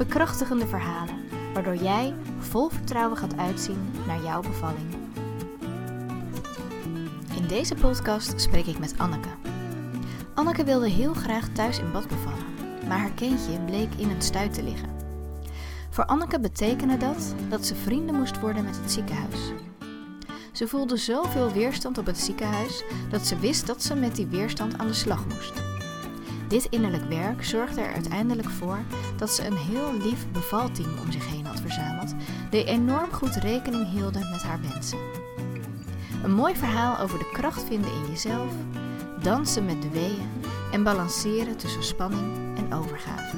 Bekrachtigende verhalen, waardoor jij vol vertrouwen gaat uitzien naar jouw bevalling. In deze podcast spreek ik met Anneke. Anneke wilde heel graag thuis in bad bevallen, maar haar kindje bleek in een stuit te liggen. Voor Anneke betekende dat dat ze vrienden moest worden met het ziekenhuis. Ze voelde zoveel weerstand op het ziekenhuis dat ze wist dat ze met die weerstand aan de slag moest. Dit innerlijk werk zorgde er uiteindelijk voor dat ze een heel lief bevalteam om zich heen had verzameld, die enorm goed rekening hielden met haar wensen. Een mooi verhaal over de kracht vinden in jezelf, dansen met de weeën en balanceren tussen spanning en overgave.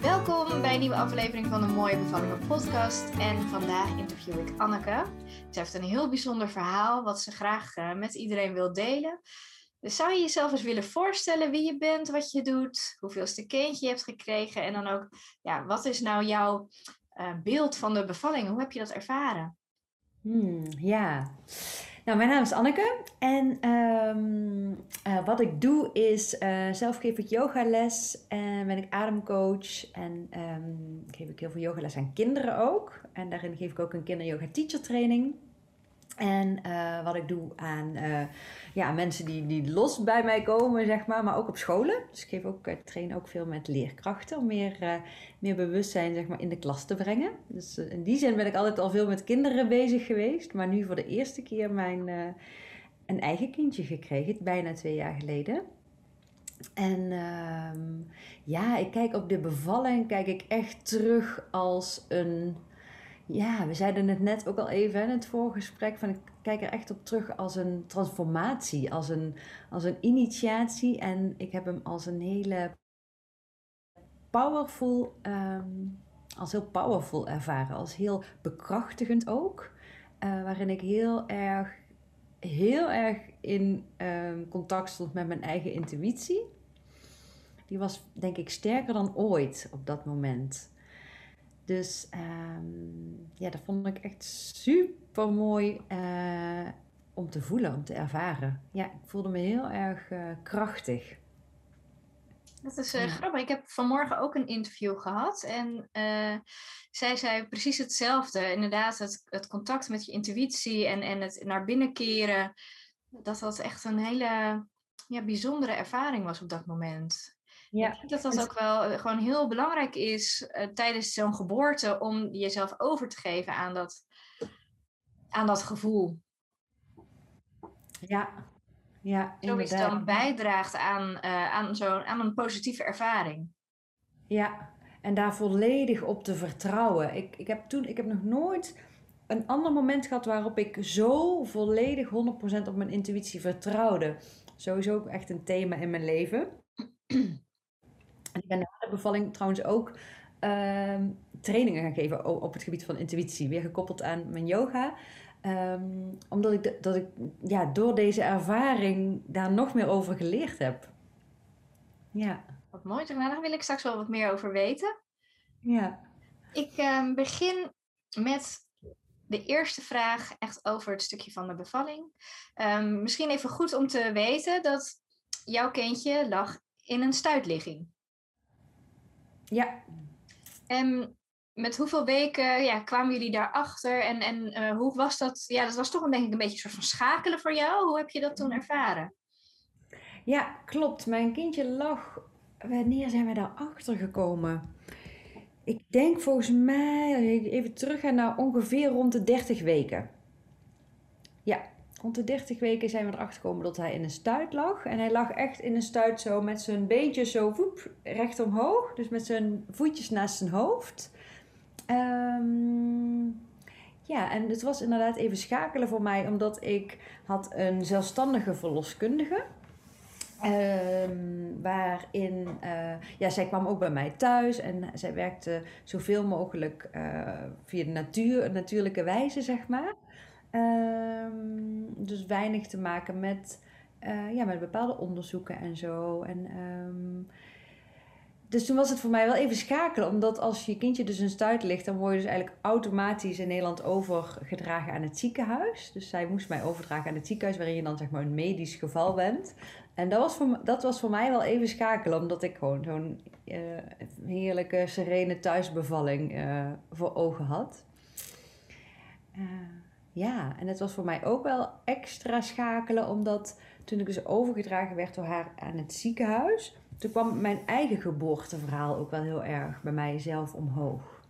Welkom bij een nieuwe aflevering van de Mooie Bevallingen podcast. En vandaag interview ik Anneke. Ze heeft een heel bijzonder verhaal wat ze graag eh, met iedereen wil delen. Dus zou je jezelf eens willen voorstellen wie je bent, wat je doet, hoeveelste kindje je hebt gekregen en dan ook, ja, wat is nou jouw uh, beeld van de bevalling? Hoe heb je dat ervaren? Hmm, ja, nou, mijn naam is Anneke en um, uh, wat ik doe is uh, zelf geef ik yogales en ben ik ademcoach en um, geef ik heel veel yogales aan kinderen ook. En daarin geef ik ook een kinderyoga teacher training. En uh, wat ik doe aan uh, ja, mensen die, die los bij mij komen, zeg maar, maar ook op scholen. Dus ik, geef ook, train ook veel met leerkrachten om meer, uh, meer bewustzijn zeg maar, in de klas te brengen. Dus in die zin ben ik altijd al veel met kinderen bezig geweest. Maar nu voor de eerste keer mijn, een eigen kindje gekregen, bijna twee jaar geleden. En ehm, ja, ik kijk op de bevalling kijk ik echt terug als een ja, we zeiden het net ook al even in het voorgesprek. Van ik kijk er echt op terug als een transformatie, als een, als een initiatie. En ik heb hem als een hele powerful, um, als heel powerful ervaren. Als heel bekrachtigend ook. Uh, waarin ik heel erg, heel erg in um, contact stond met mijn eigen intuïtie. Die was denk ik sterker dan ooit op dat moment. Dus um, ja, dat vond ik echt super mooi uh, om te voelen, om te ervaren. Ja, ik voelde me heel erg uh, krachtig. Dat is uh, ja. grappig. Ik heb vanmorgen ook een interview gehad en zij zei precies hetzelfde. Inderdaad, het, het contact met je intuïtie en, en het naar binnen keren, dat dat echt een hele ja, bijzondere ervaring was op dat moment. Ja. Ik denk dat dat ook wel eh, gewoon heel belangrijk is uh, tijdens zo'n geboorte om jezelf over te geven aan dat, aan dat gevoel. Ja, ja Zoiets dan bijdraagt aan, uh, aan, zo, aan een positieve ervaring. Ja, en daar volledig op te vertrouwen. Ik, ik, heb toen, ik heb nog nooit een ander moment gehad waarop ik zo volledig 100% op mijn intuïtie vertrouwde. Sowieso echt een thema in mijn leven. En ik ben na de bevalling trouwens ook uh, trainingen gaan geven op het gebied van intuïtie. Weer gekoppeld aan mijn yoga. Um, omdat ik, dat ik ja, door deze ervaring daar nog meer over geleerd heb. Ja. Wat mooi. Nou, daar wil ik straks wel wat meer over weten. Ja. Ik uh, begin met de eerste vraag echt over het stukje van de bevalling. Um, misschien even goed om te weten dat jouw kindje lag in een stuitligging. Ja. En met hoeveel weken ja, kwamen jullie daarachter? En, en uh, hoe was dat? Ja, dat was toch denk ik een beetje een soort van schakelen voor jou. Hoe heb je dat toen ervaren? Ja, klopt. Mijn kindje lag... Wanneer zijn we daarachter gekomen? Ik denk volgens mij, even teruggaan naar ongeveer rond de 30 weken. Ja, rond de 30 weken zijn we erachter gekomen dat hij in een stuit lag. En hij lag echt in een stuit zo met zijn beentjes zo woep, recht omhoog. Dus met zijn voetjes naast zijn hoofd. Um, ja, en het was inderdaad even schakelen voor mij, omdat ik had een zelfstandige verloskundige. Ehm, waarin, uh, ja, zij kwam ook bij mij thuis en zij werkte zoveel mogelijk uh, via de natuur, natuurlijke wijze, zeg maar. Um, dus weinig te maken met, uh, ja, met bepaalde onderzoeken en zo. En, um, dus toen was het voor mij wel even schakelen, omdat als je kindje dus een stuit ligt, dan word je dus eigenlijk automatisch in Nederland overgedragen aan het ziekenhuis. Dus zij moest mij overdragen aan het ziekenhuis, waarin je dan zeg maar een medisch geval bent. En dat was voor, dat was voor mij wel even schakelen, omdat ik gewoon zo'n uh, heerlijke, serene thuisbevalling uh, voor ogen had. Uh, ja, en het was voor mij ook wel extra schakelen, omdat toen ik dus overgedragen werd door haar aan het ziekenhuis, toen kwam mijn eigen geboorteverhaal ook wel heel erg bij mijzelf omhoog.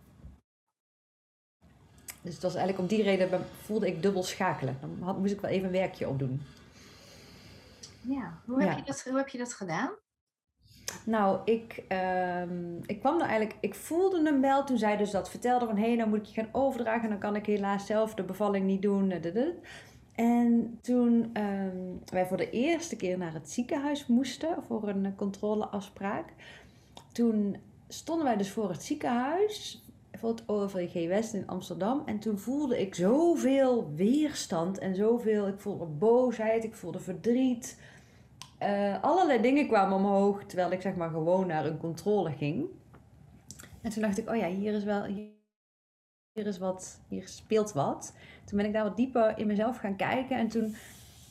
Dus het was eigenlijk om die reden voelde ik dubbel schakelen. Dan had, moest ik wel even een werkje opdoen. Ja, hoe heb, Je, dat, hoe heb je dat gedaan? Nou, ik, um, ik kwam er eigenlijk, ik voelde hem wel toen zij dus dat vertelde van hé, hey, nou moet ik je gaan overdragen, dan kan ik helaas zelf de bevalling niet doen. En toen um, wij voor de eerste keer naar het ziekenhuis moesten voor een controleafspraak, toen stonden wij dus voor het ziekenhuis voor het OVG West in Amsterdam. En toen voelde ik zoveel weerstand en zoveel, ik voelde boosheid, ik voelde verdriet. Uh, allerlei dingen kwamen omhoog terwijl ik zeg maar gewoon naar een controle ging. En toen dacht ik, oh ja, hier is wel, hier is wat, hier speelt wat. Toen ben ik daar wat dieper in mezelf gaan kijken en toen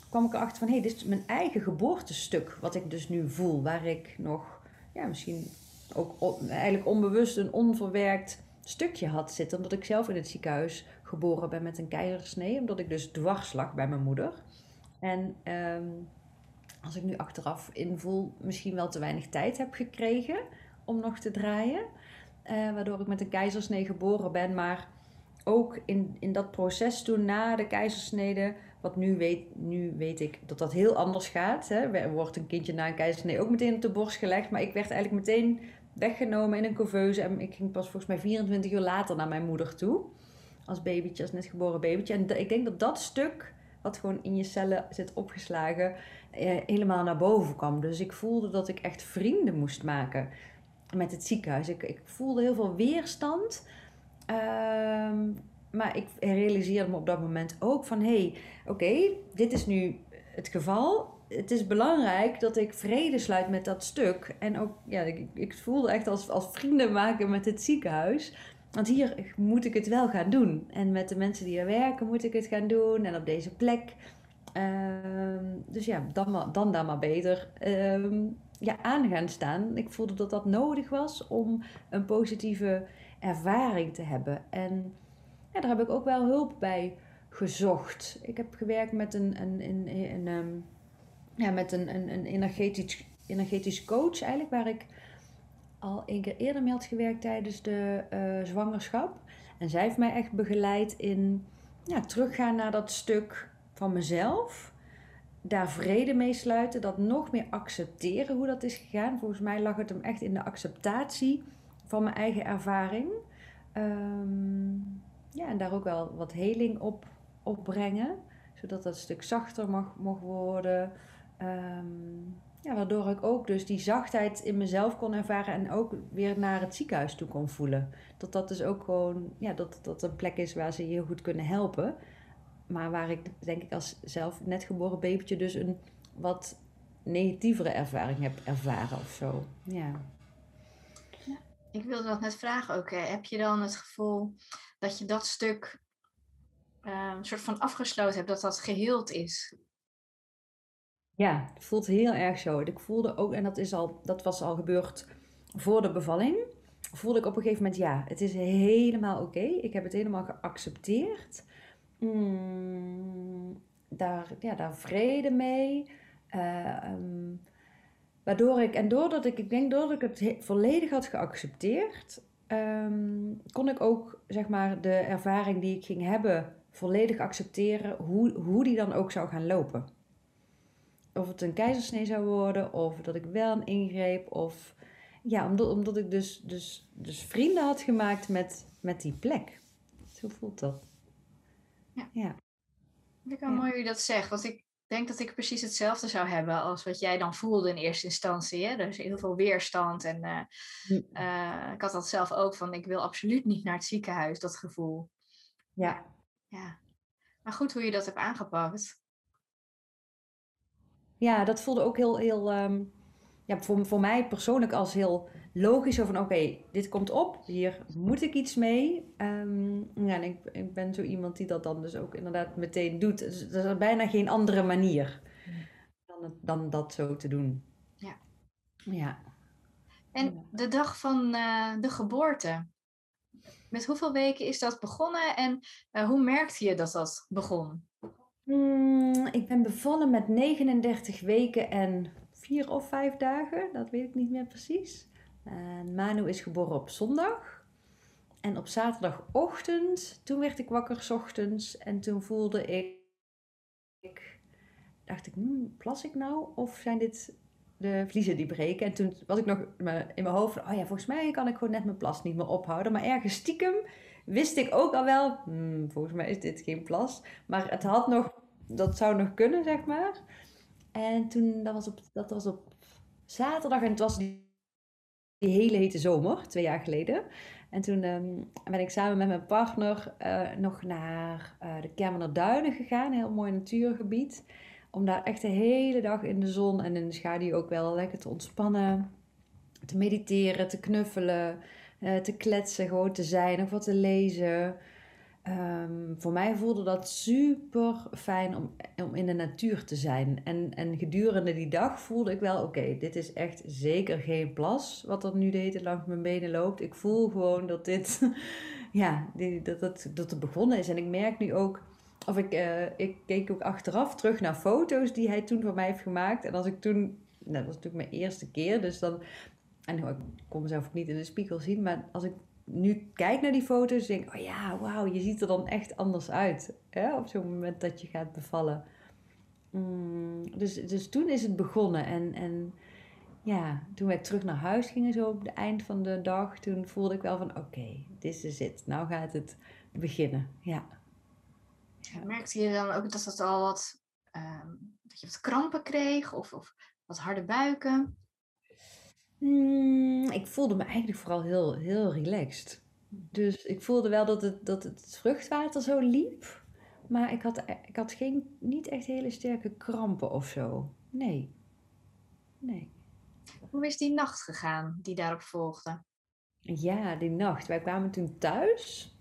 kwam ik erachter van, hé, hey, dit is mijn eigen geboortestuk wat ik dus nu voel. Waar ik nog, ja, misschien ook eigenlijk onbewust een onverwerkt stukje had zitten. Omdat ik zelf in het ziekenhuis geboren ben met een keizersnee. Omdat ik dus dwars lag bij mijn moeder. En um, als ik nu achteraf invoel, misschien wel te weinig tijd heb gekregen om nog te draaien. Uh, waardoor ik met een keizersnee geboren ben. Maar ook in, in dat proces toen na de keizersnede, wat nu weet, nu weet ik dat dat heel anders gaat. Hè. Er wordt een kindje na een keizersnede ook meteen op de borst gelegd. Maar ik werd eigenlijk meteen weggenomen in een couveuse. En ik ging pas volgens mij 24 uur later naar mijn moeder toe. Als babytje, als net geboren babytje. En ik denk dat dat stuk, wat gewoon in je cellen zit opgeslagen, eh, helemaal naar boven kwam. Dus ik voelde dat ik echt vrienden moest maken met het ziekenhuis. Ik, ik voelde heel veel weerstand. Ehm, maar ik realiseerde me op dat moment ook van... hé, hey, oké, dit is nu het geval. Het is belangrijk dat ik vrede sluit met dat stuk. En ook, ja, ik, ik voelde echt als, als vrienden maken met het ziekenhuis. Want hier moet ik het wel gaan doen. En met de mensen die er werken moet ik het gaan doen. En op deze plek Ehm, dus ja, dan, dan daar maar beter uh, ja, aan gaan staan. Ik voelde dat dat nodig was om een positieve ervaring te hebben. En daar heb ik ook wel hulp bij gezocht. Ik heb gewerkt met een, een, een, ehm, ja, met een, een energetisch, energetisch coach eigenlijk, waar ik al een keer eerder mee had gewerkt tijdens de uh, zwangerschap. En zij heeft mij echt begeleid in ja, teruggaan naar dat stuk van mezelf. Daar vrede mee sluiten, dat nog meer accepteren hoe dat is gegaan. Volgens mij lag het hem echt in de acceptatie van mijn eigen ervaring. Um, ja, en daar ook wel wat heling op, op brengen, zodat dat stuk zachter mag, mag worden. Um, ja, waardoor ik ook dus die zachtheid in mezelf kon ervaren en ook weer naar het ziekenhuis toe kon voelen. Dat dat dus ook gewoon, ja, dat dat een plek is waar ze je goed kunnen helpen maar waar ik denk ik als zelf net geboren babytje dus een wat negatievere ervaring heb ervaren of zo. Ja. ja ik wilde dat net vragen ook. Heb je dan het gevoel dat je dat stuk een soort van afgesloten hebt, dat dat geheeld is? Ja, het voelt heel erg zo. Ik voelde ook, en dat, is al, dat was al gebeurd voor de bevalling, voelde ik op een gegeven moment, ja, het is helemaal oké. Ik heb het helemaal geaccepteerd. Mm, daar, ja, daar vrede mee. Uh, um, waardoor ik, en doordat ik, ik denk doordat ik het volledig had geaccepteerd, um, kon ik ook zeg maar de ervaring die ik ging hebben volledig accepteren, hoe, hoe die dan ook zou gaan lopen. Of het een keizersnee zou worden, of dat ik wel een ingreep, of ja, omdat, omdat ik dus, dus, dus vrienden had gemaakt met, met die plek. Zo voelt dat. Ja. ja. Ik wel mooi hoe je dat zegt. Want ik, denk dat ik precies hetzelfde zou hebben als wat jij dan voelde in eerste instantie. Hè? Dus heel veel weerstand. En uh, uh, ik had dat zelf ook van, ik wil absoluut niet naar het ziekenhuis, dat gevoel. Ja. ja. Maar goed hoe je dat hebt aangepakt. Ja, dat voelde ook heel, heel um, ja, voor, voor mij persoonlijk als heel logisch. Van, oké, dit komt op, hier moet ik iets mee. Um, ja, en ik, ik ben zo iemand die dat dan dus ook inderdaad meteen doet. Dus er is bijna geen andere manier dan, dan dat zo te doen. Ja. Ja. En de dag van uh, de geboorte, met hoeveel weken is dat begonnen en uh, hoe merkte je dat dat begon? Hmm, ik ben bevallen met 39 weken en vier of vijf dagen, dat weet ik niet meer precies. En Manu is geboren op zondag. En op zaterdagochtend, toen werd ik wakker s ochtends en toen voelde ik, ik dacht ik, hmm, plas ik nou? Of zijn dit de vliezen die breken? En toen was ik nog in mijn hoofd, oh ja, volgens mij kan ik gewoon net mijn plas niet meer ophouden. Maar ergens stiekem wist ik ook al wel, hmm, volgens mij is dit geen plas. Maar het had nog, dat zou nog kunnen, zeg maar. En toen, dat was op, dat was op zaterdag en het was die, hele hete zomer, twee jaar geleden. En toen ehm, ben ik samen met mijn partner uh, nog naar uh, de Kermener Duinen gegaan, een heel mooi natuurgebied. Om daar echt de hele dag in de zon en in de schaduw ook wel lekker te ontspannen. Te mediteren, te knuffelen, uh, te kletsen, gewoon te zijn of wat te lezen. Um, voor mij voelde dat super fijn om, om in de natuur te zijn. En, en gedurende die dag voelde ik wel: oké, dit is echt zeker geen plas wat er nu de hele langs mijn benen loopt. Ik voel gewoon dat dit, ja, dat, dat, dat het begonnen is. En ik merk nu ook, of ik, uh, ik keek ook achteraf terug naar foto's die hij toen voor mij heeft gemaakt. En als ik toen, nou, dat was natuurlijk mijn eerste keer, dus dan, en ik kon mezelf ook niet in de spiegel zien, maar als ik nu kijk naar die foto's, denk ik, oh ja, wauw, je ziet er dan echt anders uit. Hè? Op zo'n moment dat je gaat bevallen. Mm, dus, dus toen is het begonnen. En, en ja, toen wij terug naar huis gingen, zo op het eind van de dag, toen voelde ik wel van, oké, dit is het. Nou gaat het beginnen. Ja. Merkte je dan ook dat het al wat, uh, dat je wat krampen kreeg of, of wat harde buiken? Mm, ik voelde me eigenlijk vooral heel, heel relaxed. Dus ik voelde wel dat het, dat het vruchtwater zo liep. Maar ik had, ik had geen, niet echt hele sterke krampen of zo. Nee. Nee. Hoe is die nacht gegaan die daarop volgde? Ja, die nacht. Wij kwamen toen thuis.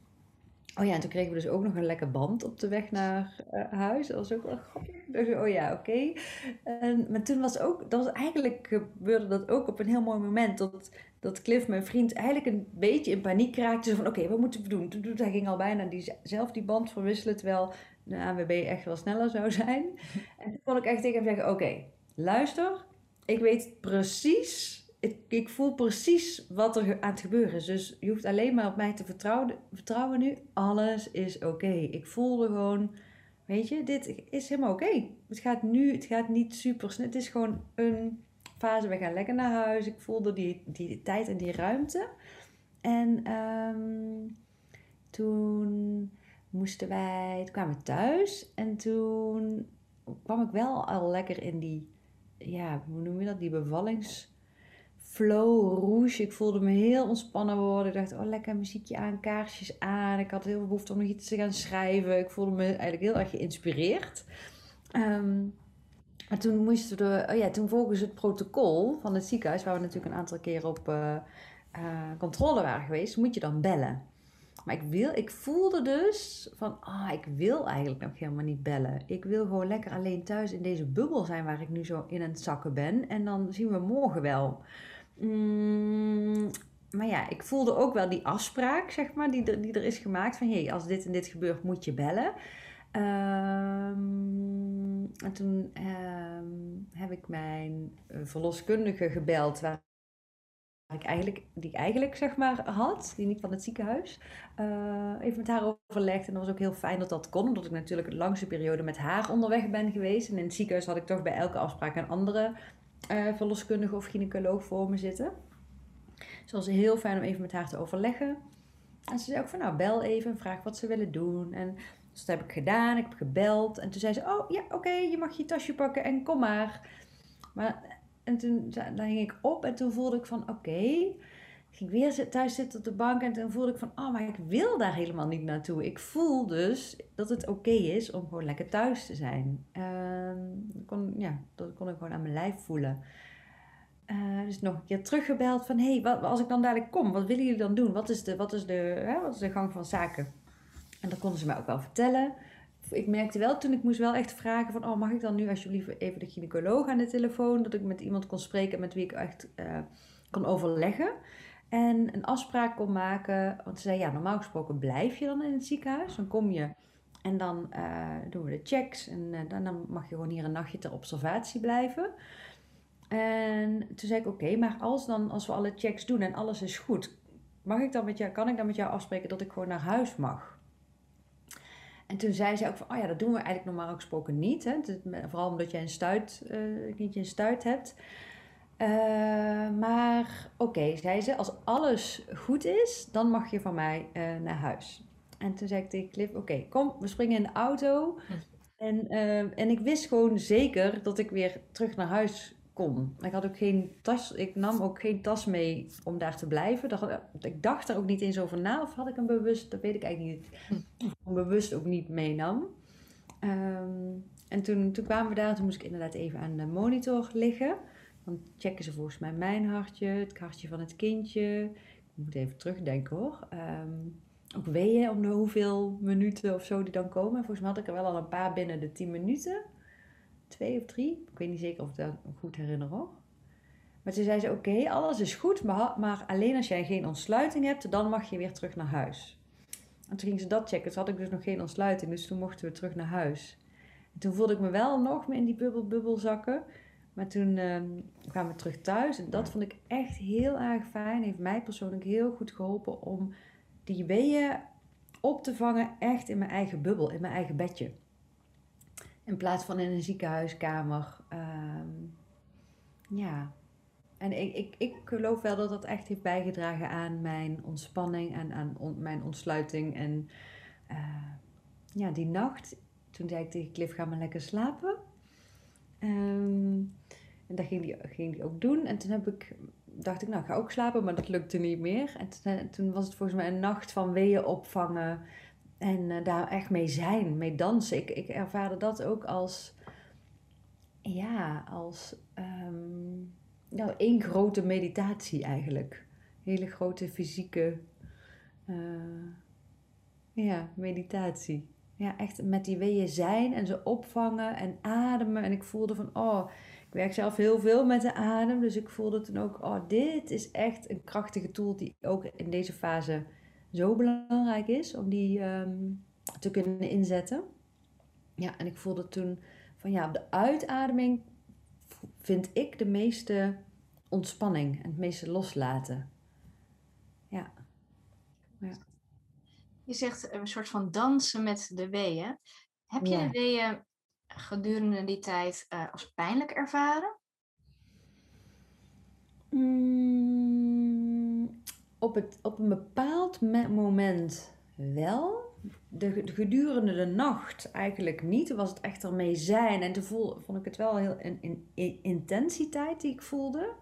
Oh ja, en toen kregen we dus ook nog een lekker band op de weg naar uh, huis. Dat was ook wel grappig. Dus, oh ja, oké. Okay. Maar toen was ook, dat was eigenlijk gebeurde dat ook op een heel mooi moment. Dat, dat Cliff, mijn vriend, eigenlijk een beetje in paniek raakte. Zo van, oké, wat moeten we doen? Toen, hij ging al bijna die, zelf die band verwisselen, terwijl de ANWB echt wel sneller zou zijn. En toen kon ik echt tegen hem zeggen, oké, luister, ik weet precies ik, ik, voel precies wat er aan het gebeuren is. Dus je hoeft alleen maar op mij te vertrouwen, vertrouwen nu. Alles is oké. Ik voelde gewoon, weet je, dit is helemaal oké. Het gaat nu, het gaat niet super snel. Het is gewoon een fase. We gaan lekker naar huis. Ik voelde die, die tijd en die ruimte. En um, toen moesten wij, toen kwamen we thuis. En toen kwam ik wel al lekker in die, ja, hoe noem je dat, die bevallings flow, rouge. Ik voelde me heel ontspannen worden. Ik dacht, oh lekker muziekje aan, kaarsjes aan. Ik had heel veel behoefte om nog iets te gaan schrijven. Ik voelde me eigenlijk heel erg geïnspireerd. Um, maar toen moesten we, oh ja, toen volgens het protocol van het ziekenhuis, waar we natuurlijk een aantal keer op uh, controle waren geweest, moet je dan bellen. Maar ik, wil, ik voelde dus van, ah, ik wil eigenlijk nog helemaal niet bellen. Ik wil gewoon lekker alleen thuis in deze bubbel zijn waar ik nu zo in aan het zakken ben. En dan zien we morgen wel. Mm, maar ja, ik voelde ook wel die afspraak, zeg maar, die er, die er is gemaakt. Van, hé, hey, als dit en dit gebeurt, moet je bellen. Um, en toen um, heb ik mijn eh, verloskundige gebeld, waar ik eigenlijk, die ik eigenlijk zeg maar had, die niet van het ziekenhuis. Uh, even met haar overlegd en dat was ook heel fijn dat dat kon, omdat ik natuurlijk een langste periode met haar onderweg ben geweest. En in het ziekenhuis had ik toch bij elke afspraak een andere uh, verloskundige of gynaecoloog voor me zitten. Het was heel fijn om even met haar te overleggen. En ze zei ook van nou bel even en vraag wat ze willen doen. En Dus dat heb ik gedaan, ik heb gebeld. En toen zei ze, oh ja, oké, je mag je tasje pakken en kom maar. Maar, en toen ging ik op en toen voelde ik van, oké. Ging ik weer thuis zitten op de bank en toen voelde ik van, oh, maar ik wil daar helemaal niet naartoe. Ik voel dus dat het oké is om gewoon lekker thuis te zijn. Uh, kon, ja, dat kon ik gewoon aan mijn lijf voelen. Uh, dus nog een keer teruggebeld van, hé, hey, als ik dan dadelijk kom, wat willen jullie dan doen? Wat is de, wat is de, hè, wat is de gang van zaken? En dat konden ze mij ook wel vertellen. Ik merkte wel toen ik moest wel echt vragen van, oh, mag ik dan nu alsjeblieft even de gynaecoloog aan de telefoon? Dat ik met iemand kon spreken met wie ik echt uh, kon overleggen. En een afspraak kon maken. Want ze zei, ja, normaal gesproken blijf je dan in het ziekenhuis. Dan kom je en dan uh, doen we de checks. En dan, dan mag je gewoon hier een nachtje ter observatie blijven. En toen zei ik, oké, maar als, dan, als we alle checks doen en alles is goed, mag ik dan met jou, kan ik dan met jou afspreken dat ik gewoon naar huis mag? En toen zei ze ook van, oh ja, dat doen we eigenlijk normaal gesproken niet. Hè? Vooral omdat jij een stuit, uh, een kindje een stuit hebt. Maar oké, okay, zei ze, als alles goed is, dan mag je van mij uh, naar huis. En toen zei ik tegen Cliff, oké, kom, we springen in de auto. En, en ik wist gewoon zeker dat ik weer terug naar huis kon. Ik had ook geen tas, ik nam ook geen tas mee om daar te blijven. ik dacht er ook niet eens over na, of had ik hem bewust, dat weet ik eigenlijk niet, hm. bewust ook niet meenam. Um, en toen, toen kwamen we daar, toen moest ik inderdaad even aan de monitor liggen. Dan checken ze volgens mij mijn hartje, het hartje van het kindje. Ik moet even terugdenken hoor. Um, ook weeën om de hoeveel minuten of zo die dan komen. Volgens mij had ik er wel al een paar binnen de 10 minuten twee of drie. Ik weet niet zeker of ik dat goed herinner hoor. Maar toen zei ze, oké, alles is goed, maar, alleen als jij geen ontsluiting hebt, dan mag je weer terug naar huis. En toen ging ze dat checken. Toen had ik dus nog geen ontsluiting, dus toen mochten we terug naar huis. En toen voelde ik me wel nog meer in die bubbel, bubbel zakken. Maar toen uh, kwamen we terug thuis en dat vond ik echt heel erg fijn. Heeft mij persoonlijk heel goed geholpen om die weeën op te vangen echt in mijn eigen bubbel, in mijn eigen bedje. In plaats van in een ziekenhuiskamer. Um, ja. En ik, ik, ik geloof wel dat dat echt heeft bijgedragen aan mijn ontspanning en aan mijn ontsluiting. En uh, ja, die nacht, toen zei ik tegen Cliff, ga maar lekker slapen. Um, en dat ging die, ging die ook doen. En toen heb ik, dacht ik, nou, ik ga ook slapen, maar dat lukte niet meer. En toen, toen was het volgens mij een nacht van weeën opvangen. En uh, daar echt mee zijn, mee dansen. Ik, ik ervaarde dat ook als, ja, als um, nou, één grote meditatie eigenlijk. Hele grote fysieke, uh, ja, meditatie. Ja, echt met die weeën zijn en ze opvangen en ademen. En ik voelde van, oh, ik werk zelf heel veel met de adem. Dus ik voelde toen ook, oh, dit is echt een krachtige tool die ook in deze fase zo belangrijk is om die ehm, te kunnen inzetten. Ja, en ik voelde toen van ja, op de uitademing vind ik de meeste ontspanning en het meeste loslaten. Ja. ja. Je zegt een soort van dansen met de weeën. Heb je de weeën gedurende die tijd uh, als pijnlijk ervaren? Mm, op, het, op een bepaald moment wel. De, gedurende de nacht eigenlijk niet. Was het echt ermee zijn. En toen voel, vond ik het wel heel een, een, intensiteit die ik voelde.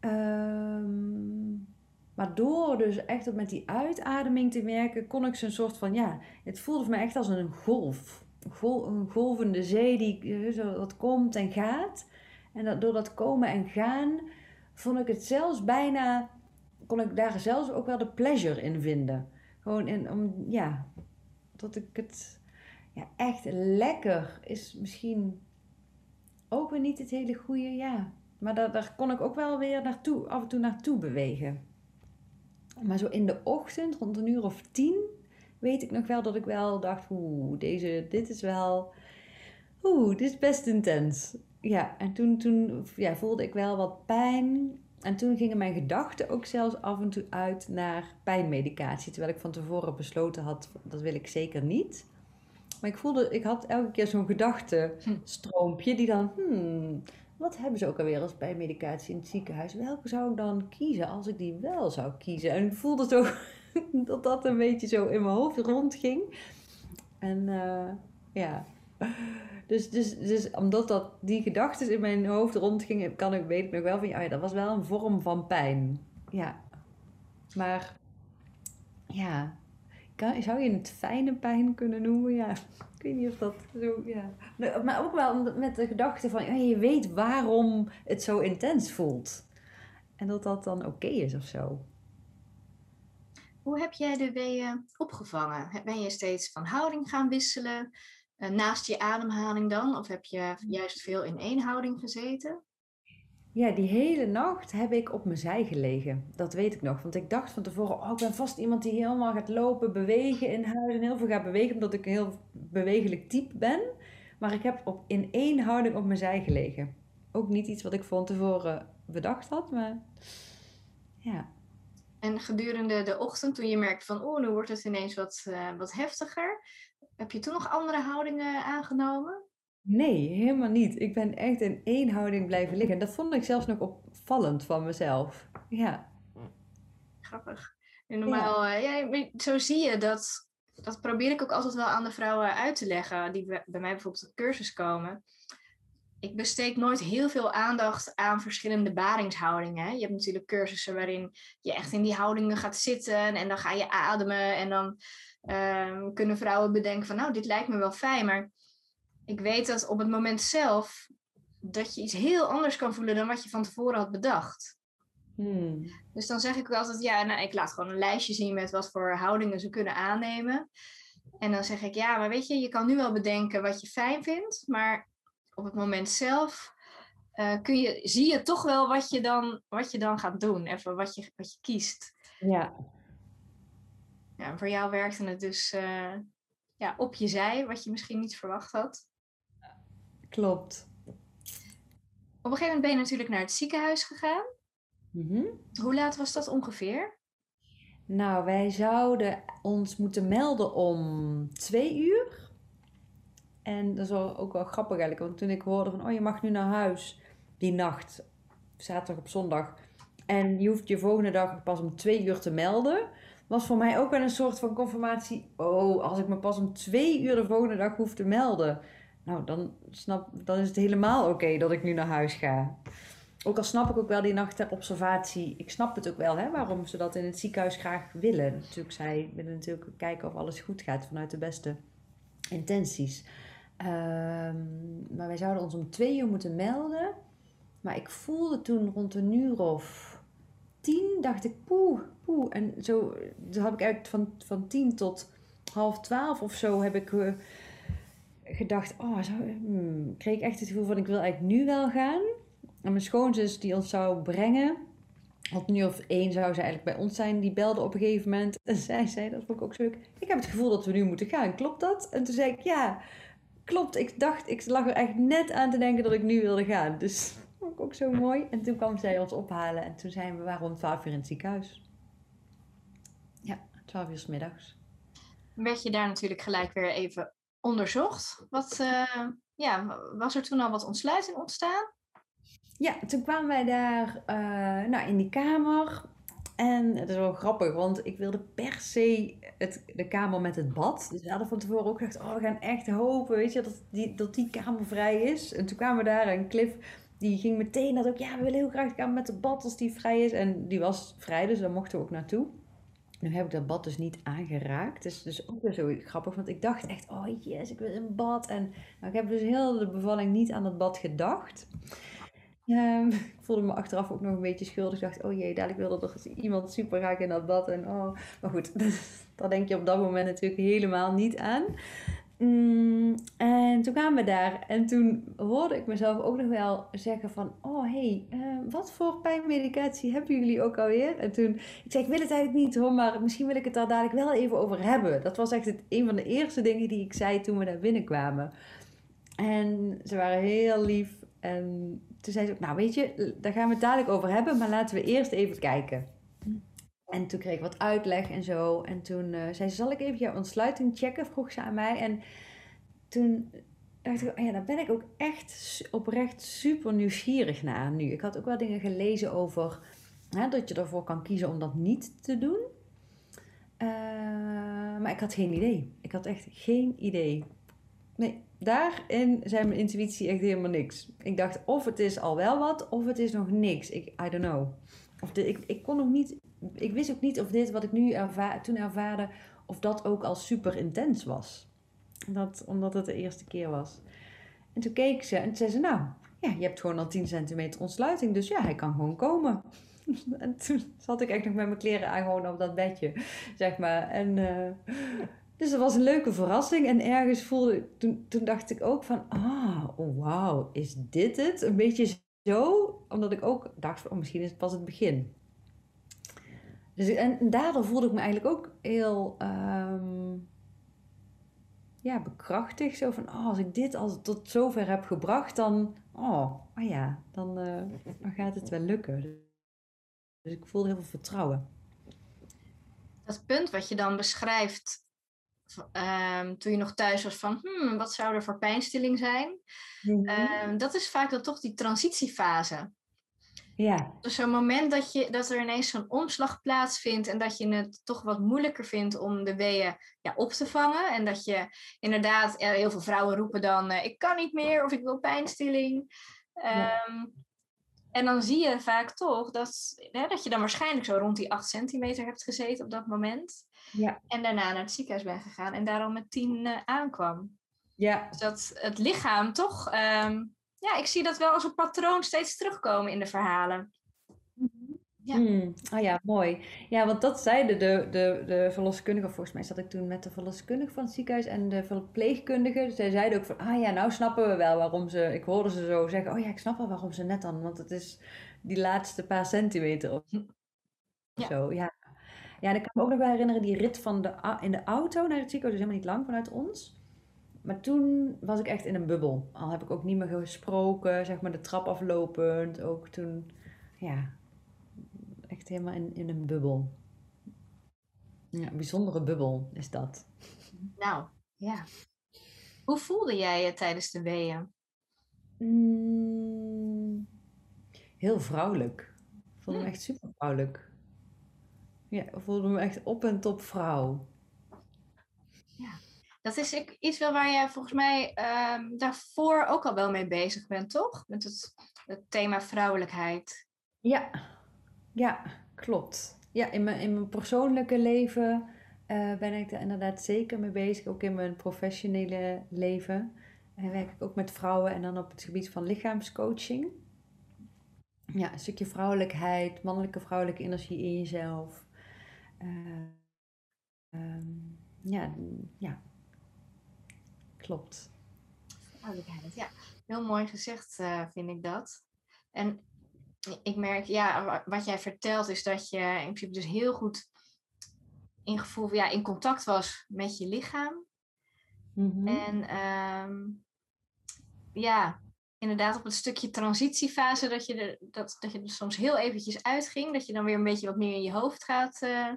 Um, maar door dus echt met die uitademing te werken, kon ik zo'n soort van, ja, het voelde voor mij echt als een golf. Een golvende zee die eh, zo wat komt en gaat. En dat, door dat komen en gaan, vond ik het zelfs bijna kon ik daar zelfs ook wel de pleasure in vinden. Gewoon in, om, ja, dat ik het ja, echt lekker is misschien ook weer niet het hele goede, ja. Maar daar, daar kon ik ook wel weer naartoe, af en toe naartoe bewegen. Maar zo in de ochtend, rond een uur of tien, weet ik nog wel dat ik wel dacht, oeh, deze, dit is wel, oeh, dit is best intens. Ja, en toen, toen ja, voelde ik wel wat pijn. En toen gingen mijn gedachten ook zelfs af en toe uit naar pijnmedicatie. Terwijl ik van tevoren besloten had, dat wil ik zeker niet. Maar ik voelde, ik had elke keer zo'n gedachtenstroompje die dan, hmm, wat hebben ze ook alweer als pijnmedicatie in het ziekenhuis? Welke zou ik dan kiezen als ik die wel zou kiezen? En ik voelde zo dat dat een beetje zo in mijn hoofd rondging. En eh, ja. Dus, dus, dus omdat dat, die gedachten in mijn hoofd rondgingen, kan ik weet nog wel van, oh ja, dat was wel een vorm van pijn. Ja. Maar ja, kan, zou je het fijne pijn kunnen noemen? Ja, ik weet niet of dat zo, ja. Maar ook wel met de gedachte van, je weet waarom het zo intens voelt. En dat dat dan oké is of zo. Hoe heb jij de weeën opgevangen? Ben je steeds van houding gaan wisselen? Eh, naast je ademhaling dan? Of heb je juist veel in één houding gezeten? Ja, die hele nacht heb ik op mijn zij gelegen. Dat weet ik nog. Want ik dacht van tevoren, oh, ik ben vast iemand die helemaal gaat lopen, bewegen in huis en heel veel gaat bewegen, omdat ik een heel bewegelijk type ben. Maar ik heb op, in één houding op mijn zij gelegen. Ook niet iets wat ik van tevoren bedacht had, maar ja. En gedurende de ochtend, toen je merkt van, oh, nu wordt het ineens wat, uh, wat heftiger, heb je toen nog andere houdingen aangenomen? Nee, helemaal niet. Ik ben echt in één houding blijven liggen. Dat vond ik zelfs nog opvallend van mezelf. Ja. Grappig. En normaal, ja. Uh, ja, zo zie je dat, dat probeer ik ook altijd wel aan de vrouwen uit te leggen, die bij mij bijvoorbeeld op cursus komen. Ik besteed nooit heel veel aandacht aan verschillende baringshoudingen. Je hebt natuurlijk cursussen waarin je echt in die houdingen gaat zitten en dan ga je ademen en dan um, kunnen vrouwen bedenken van nou, dit lijkt me wel fijn, maar ik weet dat op het moment zelf dat je iets heel anders kan voelen dan wat je van tevoren had bedacht. Hmm. Dus dan zeg ik altijd, ja, nou, ik laat gewoon een lijstje zien met wat voor houdingen ze kunnen aannemen. En dan zeg ik, ja, maar weet je, je kan nu wel bedenken wat je fijn vindt, maar op het moment zelf uh, kun je, zie je toch wel wat je dan, wat je dan gaat doen, even wat je, wat je kiest. Ja. Ja, voor jou werkte het dus uh, ja, op je zij, wat je misschien niet verwacht had. Klopt. Op een gegeven moment ben je natuurlijk naar het ziekenhuis gegaan. Mm Hoe laat was dat ongeveer? Nou, wij zouden ons moeten melden om twee uur. En dat is ook wel grappig eigenlijk, want toen ik hoorde van, oh je mag nu naar huis die nacht, zaterdag op zondag. En je hoeft je volgende dag pas om twee uur te melden. Was voor mij ook wel een soort van confirmatie. Oh, als ik me pas om twee uur de volgende dag hoef te melden nou, dan, snap, dan is het helemaal oké dat ik nu naar huis ga. Ook al snap ik ook wel die nacht observatie. Ik snap het ook wel, hè, waarom ze dat in het ziekenhuis graag willen. Natuurlijk, zij willen natuurlijk kijken of alles goed gaat vanuit de beste intenties. Um, maar wij zouden ons om twee uur moeten melden. Maar ik voelde toen rond een uur of tien, dacht ik, poeh, poeh. En zo, zo heb ik eigenlijk van, van tien tot half twaalf of zo heb ik... Uh, gedacht, oh, zo, hmm, kreeg ik echt het gevoel van ik wil eigenlijk nu wel gaan. En mijn schoonzus die ons zou brengen, want nu of één zou ze eigenlijk bij ons zijn, die belde op een gegeven moment en zij zei, dat vond ik ook zo leuk, ik heb het gevoel dat we nu moeten gaan, klopt dat? En toen zei ik, ja, klopt. Ik dacht, ik lag er echt net aan te denken dat ik nu wilde gaan. Dus dat vond ik ook zo mooi. En toen kwam zij ons ophalen en toen zijn we, waren om twaalf uur in het ziekenhuis. Ja, twaalf uur s middags. Werd je daar natuurlijk gelijk weer even onderzocht. Wat, uh, ja, was er toen al wat ontsluiting ontstaan? Ja, toen kwamen wij daar uh, nou, in die kamer. En het is wel grappig, want ik wilde per se het, de kamer met het bad. Dus we hadden van tevoren ook gedacht, oh, we gaan echt hopen, weet je, dat die, dat die kamer vrij is. En toen kwamen we daar en Cliff, die ging meteen dat ook, ja, we willen heel graag de kamer met het bad als die vrij is. En die was vrij, dus daar mochten we ook naartoe. Nu heb ik dat bad dus niet aangeraakt. Dus, dus ook weer zo grappig. Want ik dacht echt, oh yes, ik wil een bad. En nou, ik heb dus heel de bevalling niet aan dat bad gedacht. Um, ik voelde me achteraf ook nog een beetje schuldig. Ik dacht, oh jee, dadelijk wilde er iemand super graag in dat bad. En oh, maar goed, daar denk je op dat moment natuurlijk helemaal niet aan. Mm, en toen kwamen we daar en toen hoorde ik mezelf ook nog wel zeggen van... Oh, hey, uh, wat voor pijnmedicatie hebben jullie ook alweer? En toen, ik zei, ik wil het eigenlijk niet hoor, maar misschien wil ik het daar dadelijk wel even over hebben. Dat was echt het, een van de eerste dingen die ik zei toen we daar binnenkwamen. En ze waren heel lief en toen zei ze ook, nou weet je, daar gaan we het dadelijk over hebben, maar laten we eerst even kijken. En toen kreeg ik wat uitleg en zo. En toen uh, zei ze, zal ik even jouw ontsluiting checken? Vroeg ze aan mij. En toen dacht ik, oh ja, daar ben ik ook echt oprecht super nieuwsgierig naar nu. Ik had ook wel dingen gelezen over hè, dat je ervoor kan kiezen om dat niet te doen. Uh, maar ik had geen idee. Ik had echt geen idee. Nee, daarin zei mijn intuïtie echt helemaal niks. Ik dacht of het is al wel wat, of het is nog niks. Ik, I don't know. Of ik, ik kon nog niet, ik wist ook niet of dit wat ik nu erva toen ervaarde, of dat ook al super intens was. Dat, omdat het de eerste keer was. En toen keek ze en zei ze, nou, ja, je hebt gewoon al 10 centimeter ontsluiting, dus ja, hij kan gewoon komen. En toen zat ik echt nog met mijn kleren aan gewoon op dat bedje, zeg maar. En, uh, dus dat was een leuke verrassing. En ergens voelde toen, toen dacht ik ook van, ah, oh, wauw, is dit het? Een beetje zo, omdat ik ook dacht oh, misschien is het pas het begin. Dus, en, daardoor voelde ik me eigenlijk ook heel um, ja, bekrachtigd. Zo van, oh, als ik dit al tot zover heb gebracht, dan, oh, oh ja, dan, uh, dan gaat het wel lukken. Dus ik voelde heel veel vertrouwen. Dat punt wat je dan beschrijft um, toen je nog thuis was van hmm, wat zou er voor pijnstilling zijn? Mhm. Ehm, dat is vaak dan toch die transitiefase. Ja. Dus zo'n moment dat, je, dat er ineens zo'n omslag plaatsvindt en dat je het toch wat moeilijker vindt om de weeën ja, op te vangen. En dat je inderdaad, heel veel vrouwen roepen dan, uh, ik kan niet meer of ik wil pijnstilling. Um, en dan zie je vaak toch dat, hè, dat je dan waarschijnlijk zo rond die 8 centimeter hebt gezeten op dat moment. Ja. En daarna naar het ziekenhuis bent gegaan en daarom met 10 uh, aankwam. Ja. Dus dat het lichaam toch, um, ja, ik zie dat wel als een patroon steeds terugkomen in de verhalen. Ja. Hmm. Oh ja, mooi. Ja, want dat zeiden de, de, de verloskundige, volgens mij zat ik toen met de verloskundige van het ziekenhuis en de verpleegkundige. Dus zij zeiden ook van, ah ja, nou snappen we wel waarom ze, ik hoorde ze zo zeggen, oh ja, ik snap wel waarom ze net dan, want het is die laatste paar centimeter of ja. zo. Ja. ja, en ik kan me ook nog wel herinneren die rit van de, in de auto naar het ziekenhuis, dus helemaal niet lang vanuit ons. Maar toen was ik echt in een bubbel. Al heb ik ook niet meer gesproken, zeg maar de trap aflopend. Ook toen, ja, echt helemaal in, in een bubbel. Ja, een bijzondere bubbel is dat. Nou, ja. Hoe voelde jij je tijdens de weeën? Mm, heel vrouwelijk. Ik voelde me hm. echt super vrouwelijk. Ja, ik voelde me echt op en top vrouw. Dat is iets wel waar jij volgens mij ehm, daarvoor ook al wel mee bezig bent, toch? Met het, het thema vrouwelijkheid. Ja, ja, klopt. Ja, in mijn, in mijn persoonlijke leven uh, ben ik er inderdaad zeker mee bezig. Ook in mijn professionele leven. En werk ik ook met vrouwen en dan op het gebied van lichaamscoaching. Ja, een stukje vrouwelijkheid, mannelijke vrouwelijke energie in jezelf. Uh, um, ja, ja, klopt. Vrouwelijkheid, ja. Heel mooi gezegd uh, vind ik dat. En ik merk, ja, wat jij vertelt is dat je in principe dus heel goed in gevoel, ja, in contact was met je lichaam. Mhm. En um, ja, inderdaad op het stukje transitiefase dat je, er, dat, dat je er soms heel eventjes uitging. Dat je dan weer een beetje wat meer in je hoofd gaat uh,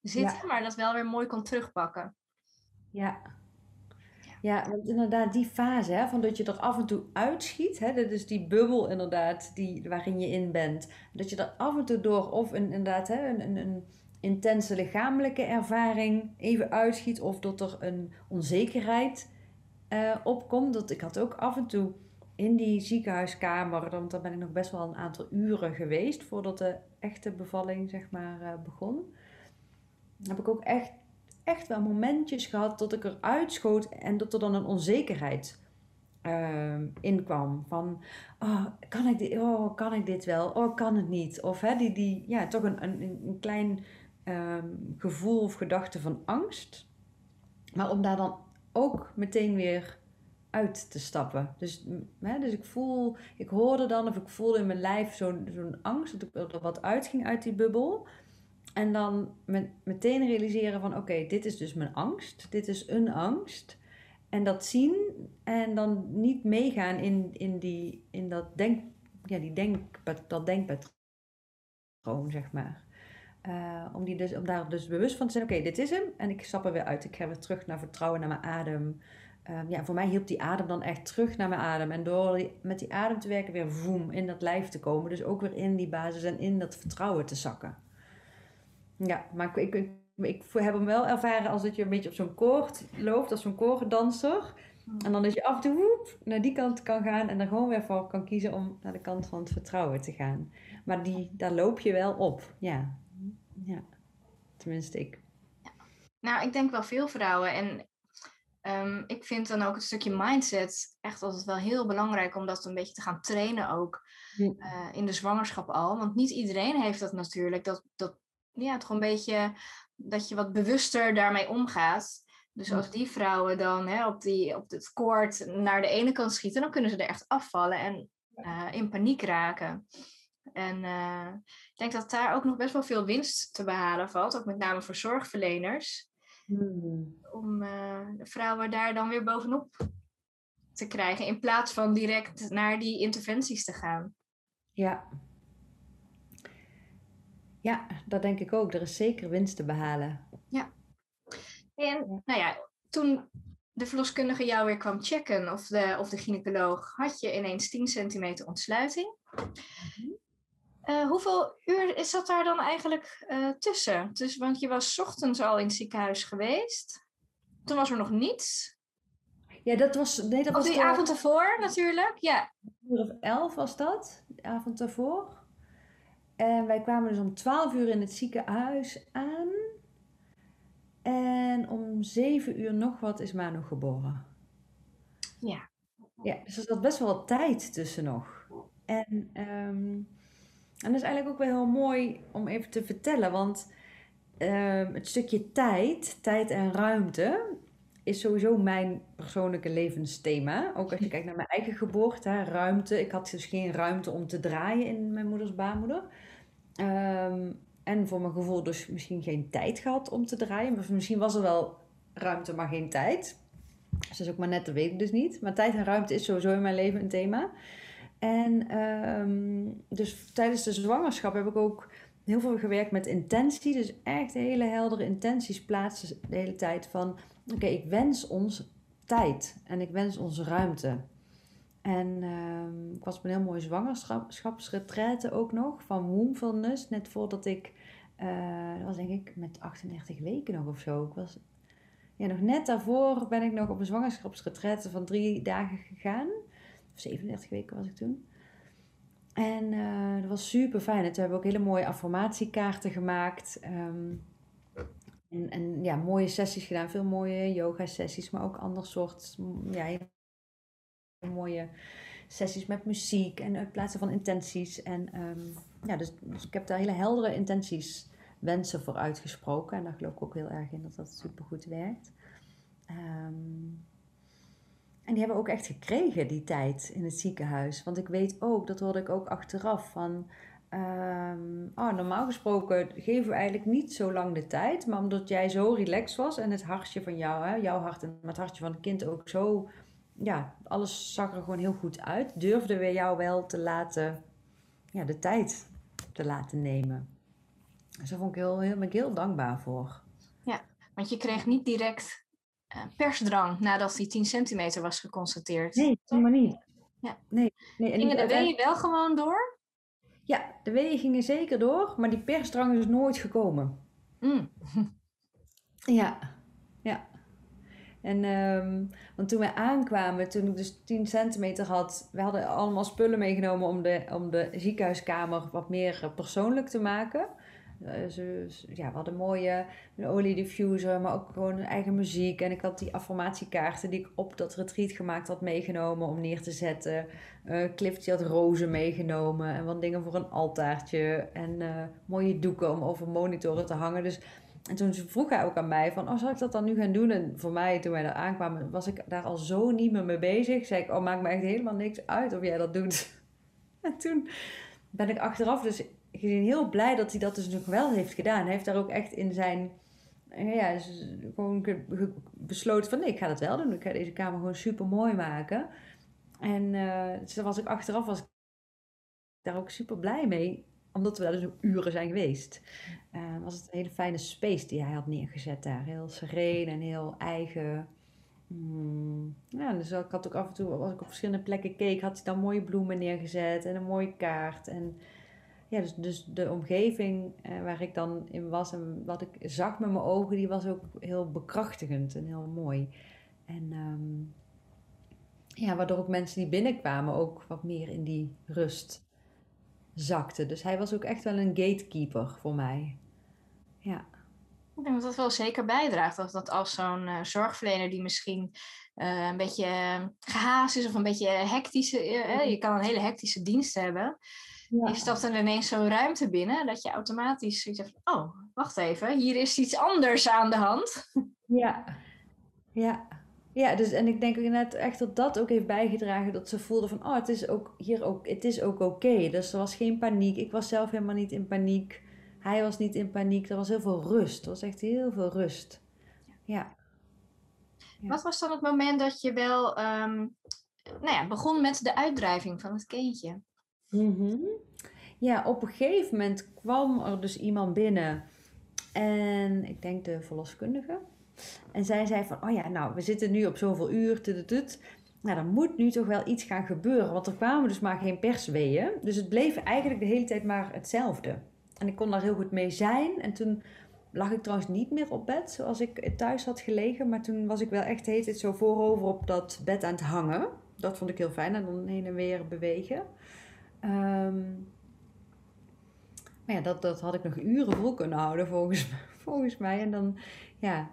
zitten, maar dat wel weer mooi kon terugpakken. Ja, ja, want inderdaad, die fase, hè, van dat je er af en toe uitschiet, hè, dat is die bubbel inderdaad die, waarin je in bent. Dat je er af en toe door of een, inderdaad hè, een, een, een intense lichamelijke ervaring even uitschiet, of dat er een onzekerheid uh, opkomt. Dat, ik had ook af en toe in die ziekenhuiskamer, want daar ben ik nog best wel een aantal uren geweest voordat de echte bevalling zeg maar uh, begon. Heb ik ook echt echt wel momentjes gehad dat ik eruit schoot en dat er dan een onzekerheid uh, in kwam. Van, oh, kan ik dit, oh, kan ik dit wel? Oh, kan het niet? Of hè, die, die, ja, toch een, een, een klein ehm, gevoel of gedachte van angst. Maar om daar dan ook meteen weer uit te stappen. Dus, hè, dus ik voel, ik hoorde dan of ik voelde in mijn lijf zo'n zo'n angst dat er wat uitging uit die bubbel. En dan met, meteen realiseren van oké, dit is dus mijn angst. Dit is een angst. En dat zien en dan niet meegaan in, in, die, in dat, denk, ja, die denk, dat denkpatroon, zeg maar. Uh, om, die dus, om daar dus bewust van te zijn, oké, dit is hem. En ik stap er weer uit. Ik ga weer terug naar vertrouwen naar mijn adem. Um, ja, voor mij hielp die adem dan echt terug naar mijn adem. En door met die adem te werken weer voem in dat lijf te komen. Dus ook weer in die basis en in dat vertrouwen te zakken. Ja, maar ik, ik, ik heb hem wel ervaren als dat je een beetje op zo'n koord loopt, als zo'n koordanser. En dan dat je af en toe woep, naar die kant kan gaan en dan gewoon weer voor kan kiezen om naar de kant van het vertrouwen te gaan. Maar die, daar loop je wel op, ja. ja. Tenminste, ik. Nou, ik denk wel veel vrouwen. En Ehm, ik vind dan ook het stukje mindset echt altijd wel heel belangrijk om dat een beetje te gaan trainen ook uh, in de zwangerschap al. Want niet iedereen heeft dat natuurlijk. Dat, dat ja, toch een beetje dat je wat bewuster daarmee omgaat. Dus als die vrouwen dan hè, op, die, op het koord naar de ene kant schieten, dan kunnen ze er echt afvallen en uh, in paniek raken. En uh, ik denk dat daar ook nog best wel veel winst te behalen valt, ook met name voor zorgverleners. Hmm. Om uh, vrouwen daar dan weer bovenop te krijgen, in plaats van direct naar die interventies te gaan. Ja. Ja, dat denk ik ook. Er is zeker winst te behalen. Ja. En nou ja, toen de verloskundige jou weer kwam checken, of de, of de gynaecoloog, had je ineens 10 centimeter ontsluiting. Mm uh, hoeveel uur is dat daar dan eigenlijk uh, tussen? Dus, want je was ochtends al in het ziekenhuis geweest. Toen was er nog niets. Ja, dat was... Nee, dat of was die avond ervoor natuurlijk, ja. uur of elf was dat, de avond ervoor. En wij kwamen dus om twaalf uur in het ziekenhuis aan. En om zeven uur nog wat is Manu geboren. Ja. Ja, dus er zat best wel wat tijd tussen nog. En... Um, en dat is eigenlijk ook wel heel mooi om even te vertellen, want ehm, het stukje tijd, tijd en ruimte, is sowieso mijn persoonlijke levensthema. Ook als je kijkt naar mijn eigen geboorte, ruimte. Ik had dus geen ruimte om te draaien in mijn moeders baarmoeder. Um, en voor mijn gevoel dus misschien geen tijd gehad om te draaien. Maar misschien was er wel ruimte, maar geen tijd. Dus dat is ook maar net te weten dus niet. Maar tijd en ruimte is sowieso in mijn leven een thema. En um, dus tijdens de zwangerschap heb ik ook heel veel gewerkt met intentie. Dus echt hele heldere intenties plaatsen de hele tijd van... Oké, ik wens ons tijd en ik wens ons ruimte. En um, ik was op een heel mooie zwangerschapsretraite ook nog van Wombfulness. Net voordat ik, uh, dat was denk ik met 38 weken nog of zo. Ik was, ja, nog net daarvoor ben ik nog op een zwangerschapsretraite van drie dagen gegaan. 37 weken was ik toen. En uh, dat was super fijn. En toen hebben we ook hele mooie affirmatiekaarten gemaakt. Um, en, en ja, mooie sessies gedaan. Veel mooie yoga sessies, maar ook ander soort ja, mooie sessies met muziek en het plaatsen van intenties. En um, ja, dus, dus, ik heb daar hele heldere intenties, wensen voor uitgesproken. En daar geloof ik ook heel erg in dat dat super goed werkt. Um, en die hebben ook echt gekregen die tijd in het ziekenhuis. Want ik weet ook, dat hoorde ik ook achteraf van. Um, oh, normaal gesproken geven we eigenlijk niet zo lang de tijd. Maar omdat jij zo relaxed was en het hartje van jou, hè, jouw hart en het hartje van het kind ook zo. Ja, alles zag er gewoon heel goed uit. Durfden we jou wel te laten, ja, de tijd te laten nemen. Dus daar vond ik heel, heel, ben ik heel dankbaar voor. Ja, want je kreeg niet direct eh, persdrang nadat die 10 centimeter was geconstateerd. Nee, helemaal niet. Ja. Nee, nee. En Gingen de weeën wel gewoon door? Ja, de weeën gingen zeker door, maar die persdrang is nooit gekomen. Mm. Ja, ja. En um, want toen wij aankwamen, toen ik dus 10 centimeter had, we hadden allemaal spullen meegenomen om de, om de ziekenhuiskamer wat meer persoonlijk te maken. Eh, ze, ja, we hadden mooie een oliediffuser, maar ook gewoon eigen muziek. En ik had die affirmatiekaarten die ik op dat retreat gemaakt had meegenomen om neer te zetten. Uh, Cliff had rozen meegenomen en wat dingen voor een altaartje. En mooie doeken om over monitoren te hangen. Dus, en toen vroeg hij ook aan mij van, oh, zal ik dat dan nu gaan doen? En voor mij, toen wij daar aankwamen, was ik daar al zo niet meer mee bezig. Zei ik, oh, maakt me echt helemaal niks uit of jij dat doet. En toen ben ik achteraf dus gezien heel blij dat hij dat dus nog wel heeft gedaan. Hij heeft daar ook echt in zijn. Ja, dus gewoon besloten van nee, ik ga dat wel doen. Ik ga deze kamer gewoon super mooi maken. En uh, was ik achteraf was ik daar ook super blij mee. Omdat we daar dus uren zijn geweest. Uh, was het een hele fijne space die hij had neergezet daar. Heel sereen en heel eigen. Hmm. Ja, dus ik had ook af en toe, als ik op verschillende plekken keek, had hij dan mooie bloemen neergezet en een mooie kaart. En ja, dus, dus de omgeving eh, waar ik dan in was en wat ik zag met mijn ogen, die was ook heel bekrachtigend en heel mooi. En ehm, ja, waardoor ook mensen die binnenkwamen ook wat meer in die rust zakten. Dus hij was ook echt wel een gatekeeper voor mij. Ja. Ik denk dat dat wel zeker bijdraagt. Dat, dat als zo'n uh, zorgverlener die misschien uh, een beetje gehaast is of een beetje hectische... Uh, je kan een hele hectische dienst hebben. Ja. Je stapt er ineens zo'n ruimte binnen dat je automatisch zoiets hebt oh, wacht even, hier is iets anders aan de hand. Ja, ja. Ja, dus en ik denk net echt dat dat ook heeft bijgedragen dat ze voelden van, oh, het is ook hier ook, het is ook oké. Dus er was geen paniek. Ik was zelf helemaal niet in paniek. Hij was niet in paniek. Er was heel veel rust. Er was echt heel veel rust. Ja. ja. Wat was dan het moment dat je wel, um, nou ja, begon met de uitdrijving van het kindje? Mm Ja, op een gegeven moment kwam er dus iemand binnen. En ik denk de verloskundige. En zij zei van, oh ja, nou, we zitten nu op zoveel uur, tututut. Nou, er moet nu toch wel iets gaan gebeuren. Want er kwamen dus maar geen persweeën. Dus het bleef eigenlijk de hele tijd maar hetzelfde. En ik kon daar heel goed mee zijn. En toen lag ik trouwens niet meer op bed zoals ik thuis had gelegen. Maar toen was ik wel echt hele tijd zo voorover op dat bed aan het hangen. Dat vond ik heel fijn. En dan heen en weer bewegen. Um, maar ja, dat, dat had ik nog uren vol kunnen houden volgens, volgens mij. En dan, ja.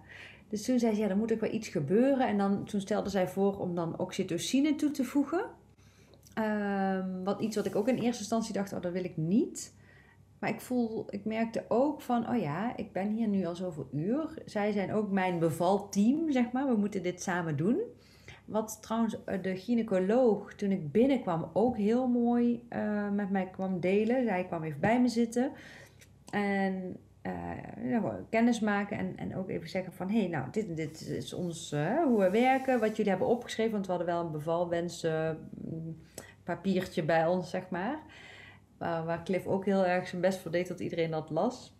Dus toen zei ze, ja, er moet ook wel iets gebeuren. En dan, toen stelde zij voor om dan oxytocine toe te voegen. Um, wat iets wat ik ook in eerste instantie dacht, oh, dat wil ik niet. Maar ik voel, ik merkte ook van, oh ja, ik ben hier nu al zoveel uur. Zij zijn ook mijn bevalteam, zeg maar. We moeten dit samen doen. Wat trouwens eh, de gynaecoloog toen ik binnenkwam ook heel mooi uh, met mij kwam delen. Zij kwam even bij me zitten. En uh, kennis maken en, en ook even zeggen van... hey, nou, dit, dit is ons, uh, hoe we werken, wat jullie hebben opgeschreven. Want we hadden wel een bevalwens papiertje bij ons, zeg maar. Waar, Cliff ook heel erg zijn best voor deed dat iedereen dat las.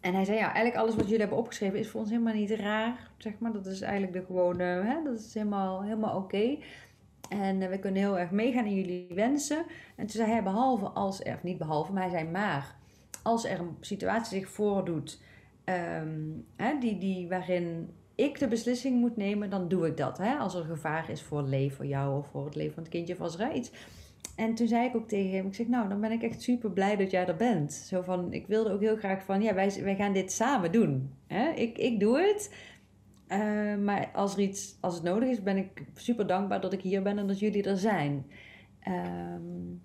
En hij zei, ja, eigenlijk alles wat jullie hebben opgeschreven is voor ons helemaal niet raar, zeg maar. Dat is eigenlijk de gewone, hè, dat is helemaal, helemaal oké. En uh, we kunnen heel erg meegaan in jullie wensen. En toen zei hij, behalve als of niet behalve, maar hij zei maar, als er een situatie zich voordoet um, hè, die, die, waarin ik de beslissing moet nemen, dan doe ik dat. Hè? Als er gevaar is voor het leven, voor jou of voor het leven van het kindje, of als er iets en toen zei ik ook tegen hem, ik zeg, nou, dan ben ik echt super blij dat jij er bent. Zo van, ik wilde ook heel graag van, ja, wij, wij gaan dit samen doen. Hè? Ik, ik doe het. Uh, maar als, er iets, als het nodig is, ben ik super dankbaar dat ik hier ben en dat jullie er zijn. Um,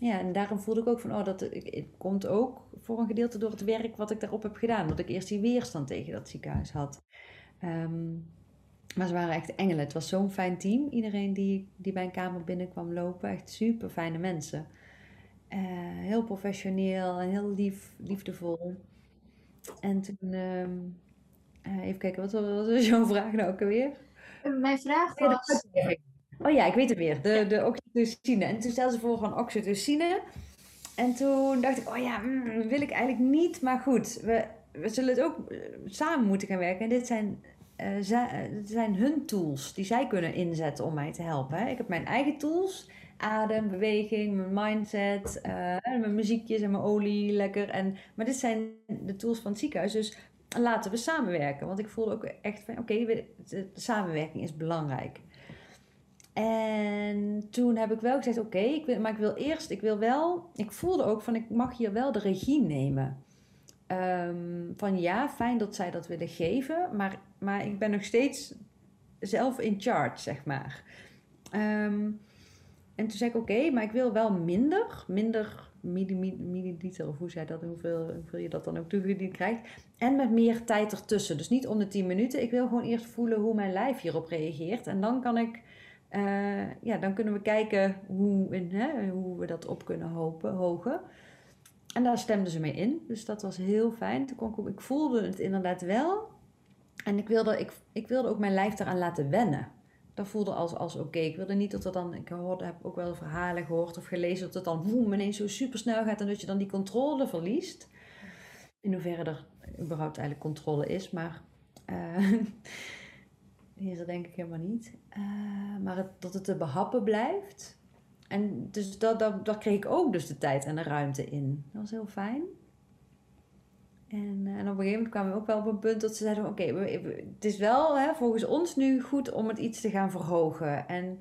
ja, en daarom voelde ik ook van, oh, dat het komt ook voor een gedeelte door het werk wat ik daarop heb gedaan. Dat ik eerst die weerstand tegen dat ziekenhuis had. Um, maar ze waren echt engelen. Het was zo'n fijn team. Iedereen die, die bij een kamer binnenkwam lopen. Echt super fijne mensen. Uh, heel professioneel en heel lief, liefdevol. En toen, uh, even kijken, wat was jouw vraag nou ook alweer? Mijn vraag was... Oh ja, ik weet het weer. De, de oxytocine. En toen stelde ze voor van oxytocine. En toen dacht ik, oh ja, mm, wil ik eigenlijk niet. Maar goed, we, we zullen het ook eh, samen moeten gaan werken. En dit zijn uh, zijn hun tools die zij kunnen inzetten om mij te helpen. Hè. Ik heb mijn eigen tools. Adem, beweging, mijn mindset, uh, mijn muziekjes en mijn olie, lekker. En, maar dit zijn de tools van het ziekenhuis. Dus laten we samenwerken. Want ik voelde ook echt van, oké, samenwerking is belangrijk. En toen heb ik wel gezegd, oké, maar ik wil eerst, ik wil wel, ik voelde ook van, ik mag hier wel de regie nemen. Um, van ja, fijn dat zij dat willen geven, maar, maar ik ben nog steeds zelf in charge, zeg maar. Um, en toen zei ik, oké, maar ik wil wel minder, minder milliliter, of hoe zei dat, hoeveel, hoeveel je dat dan ook toegediend krijgt. En met meer tijd ertussen. Dus niet om de 10 minuten. Ik wil gewoon eerst voelen hoe mijn lijf hierop reageert. En dan kan ik, uh, ja, dan kunnen we kijken hoe, hè, hoe we dat op kunnen hopen, hogen. En daar stemden ze mee in. Dus dat was heel fijn. Toen kon ik, ik voelde het inderdaad wel. En ik wilde, ik, ik wilde ook mijn lijf eraan laten wennen. Dat voelde als, als oké. Ik wilde niet dat er dan... Ik hoorde, heb ook wel verhalen gehoord of gelezen... dat het dan boem, ineens zo super snel gaat... en dat je dan die controle verliest. In hoeverre er überhaupt eigenlijk controle is. Maar uh, is er denk ik helemaal niet. Uh, maar dat het te behappen blijft... en dus dat, dat, dat kreeg ik ook dus de tijd en de ruimte in. Dat was heel fijn. En, eh, en op een gegeven moment kwamen we ook wel op een punt dat ze zeiden: Oké, het is wel hè, volgens ons nu goed om het iets te gaan verhogen. En,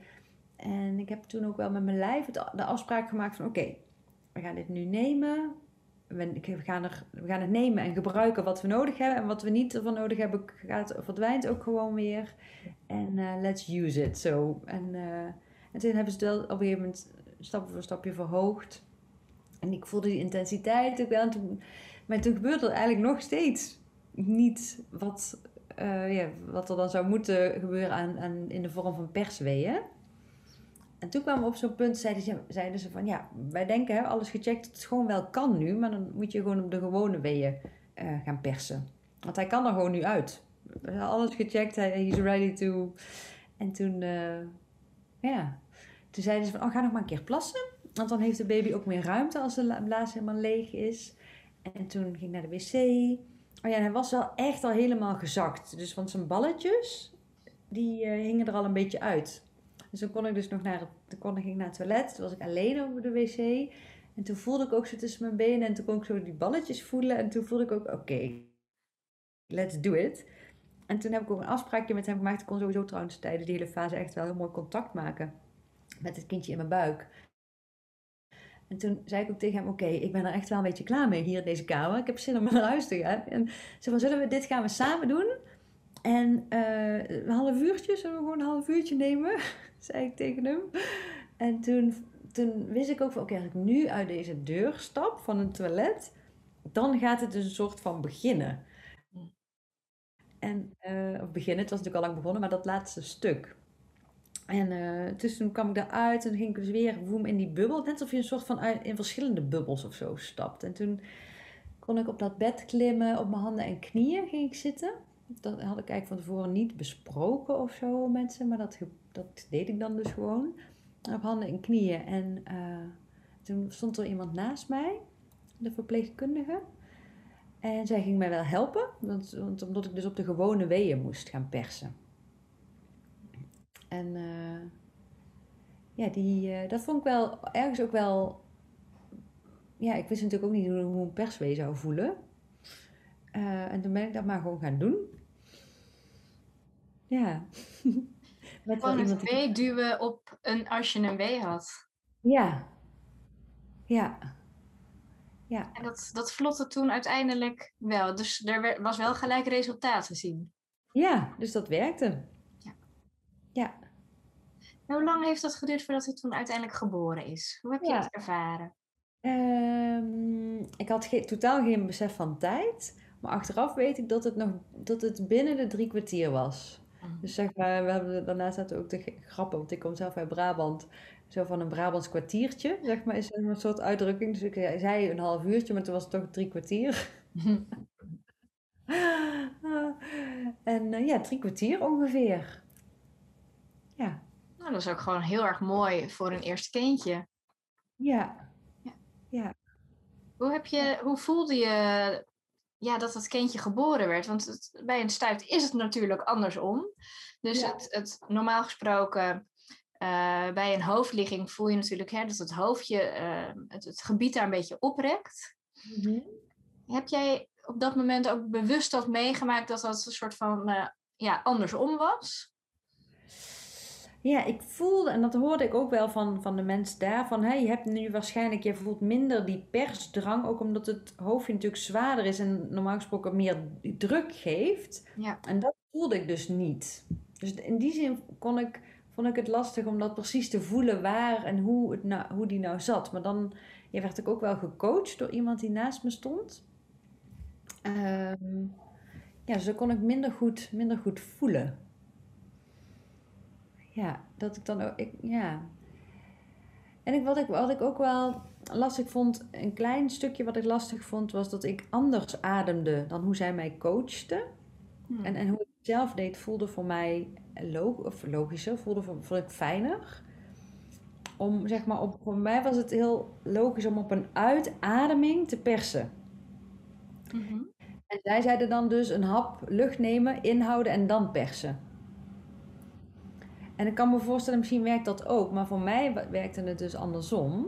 en ik heb toen ook wel met mijn lijf de afspraak gemaakt van: Oké, we gaan dit nu nemen. We, gaan er, we gaan het nemen en gebruiken wat we nodig hebben. En wat we niet ervan nodig hebben, gaat, verdwijnt ook gewoon weer. En uh, let's use it. So. En, uh, en toen hebben ze het op een gegeven moment stap voor stapje verhoogd. En ik voelde die intensiteit ook wel. En toen, maar toen gebeurde er eigenlijk nog steeds niet wat, uh, ja, wat er dan zou moeten gebeuren aan, aan, in de vorm van persweeën. En toen kwamen we op zo'n punt, zeiden ze, zeiden ze van ja, wij denken hè, alles gecheckt het gewoon wel kan nu, maar dan moet je gewoon op de gewone weeën uh, gaan persen. Want hij kan er gewoon nu uit. Alles gecheckt, hij is ready to. En toen, uh, ja, toen zeiden ze van oh, ga nog maar een keer plassen. Want dan heeft de baby ook meer ruimte als de blaas helemaal leeg is. En toen ging ik naar de wc. Oh ja, hij was wel echt al helemaal gezakt. Dus want zijn balletjes, die uh, hingen er al een beetje uit. Dus dan kon ik dus nog naar het, kon ik naar het toilet. Toen was ik alleen over de wc. En toen voelde ik ook zo tussen mijn benen. En toen kon ik zo die balletjes voelen. En toen voelde ik ook, oké, let's do it. En toen heb ik ook een afspraakje met hem gemaakt. Ik kon sowieso trouwens tijdens die hele fase echt wel heel mooi contact maken. Met het kindje in mijn buik. En toen zei ik ook tegen hem, oké, ik ben er echt wel een beetje klaar mee hier in deze kamer. Ik heb zin om naar huis te gaan. En ze van, zullen we dit gaan we samen doen? En uh, een half uurtje, zullen we gewoon een half uurtje nemen? Zei ik tegen hem. En toen, toen wist ik ook van, oké, als ik nu uit deze deur stap van een toilet, dan gaat het een soort van beginnen. En, uh, of beginnen, het was natuurlijk al lang begonnen, maar dat laatste stuk. En uh, dus toen kwam ik daaruit en ging ik dus weer woem in die bubbel. Net alsof je een soort van in verschillende bubbels of zo stapt. En toen kon ik op dat bed klimmen, op mijn handen en knieën ging ik zitten. Dat had ik eigenlijk van tevoren niet besproken of zo mensen, maar dat, dat deed ik dan dus gewoon. Op handen en knieën. En uh, toen stond er iemand naast mij, de verpleegkundige. En zij ging mij wel helpen, want, want omdat ik dus op de gewone weeën moest gaan persen. En uh, ja, die, uh, dat vond ik wel ergens ook wel. Ja, ik wist natuurlijk ook niet hoe, een perswee zou voelen. En toen ben ik dat maar gewoon gaan doen. Ja. Met Gewoon het wee duwen op een als je een wee had. Ja. Ja. Ja. En dat, dat vlotte toen uiteindelijk wel. Dus er was wel gelijk resultaat zien. Ja, dus dat werkte. Ja. hoe lang heeft dat geduurd voordat hij toen uiteindelijk geboren is? Hoe heb je het ervaren? Um, ik had totaal geen besef van tijd. Maar achteraf weet ik dat het, nog, dat het binnen de drie kwartier was. Mhm. Dus zeg maar, we hebben, daarna zaten ook de grappen, want ik kom zelf uit Brabant. Zo van een Brabants kwartiertje, zeg maar, is een soort uitdrukking. Dus ik zei een half uurtje, maar toen was het toch drie kwartier. en uh, ja, drie kwartier ongeveer. Ja. Nou, dat is ook gewoon heel erg mooi voor een eerste kindje. Ja. Ja. ja. Hoe, heb je, hoe voelde je ja, dat het kindje geboren werd? Want het, bij een stuit is het natuurlijk andersom. Dus het, het, normaal gesproken uh, bij een hoofdligging voel je natuurlijk hè, dat het hoofdje uh, het, het, gebied daar een beetje oprekt. Mm -hmm. Heb jij op dat moment ook bewust dat meegemaakt dat dat een soort van uh, ja, andersom was? Ja, ik voelde, en dat hoorde ik ook wel van, van de mensen daar, van hey, je hebt nu waarschijnlijk, je voelt minder die persdrang, ook omdat het hoofdje natuurlijk zwaarder is en normaal gesproken meer druk geeft. Ja. En dat voelde ik dus niet. Dus in die zin kon ik, vond ik het lastig om dat precies te voelen waar en hoe, het nou, hoe die nou zat. Maar dan ja, werd ik ook wel gecoacht door iemand die naast me stond. Um, ja, dus dan kon ik minder goed, minder goed voelen ja, dat ik dan ook, ik, ja. En ik, wat, ik, wat ik ook wel lastig vond, een klein stukje wat ik lastig vond, was dat ik anders ademde dan hoe zij mij coachte. Hmm. En, en hoe ik het zelf deed, voelde voor mij log, of logischer, voelde voor, vond ik fijner. Om, zeg maar, op, voor mij was het heel logisch om op een uitademing te persen. Mm En zij zeiden dan dus een hap lucht nemen, inhouden en dan persen. En ik kan me voorstellen, misschien werkt dat ook, maar voor mij werkte het dus andersom.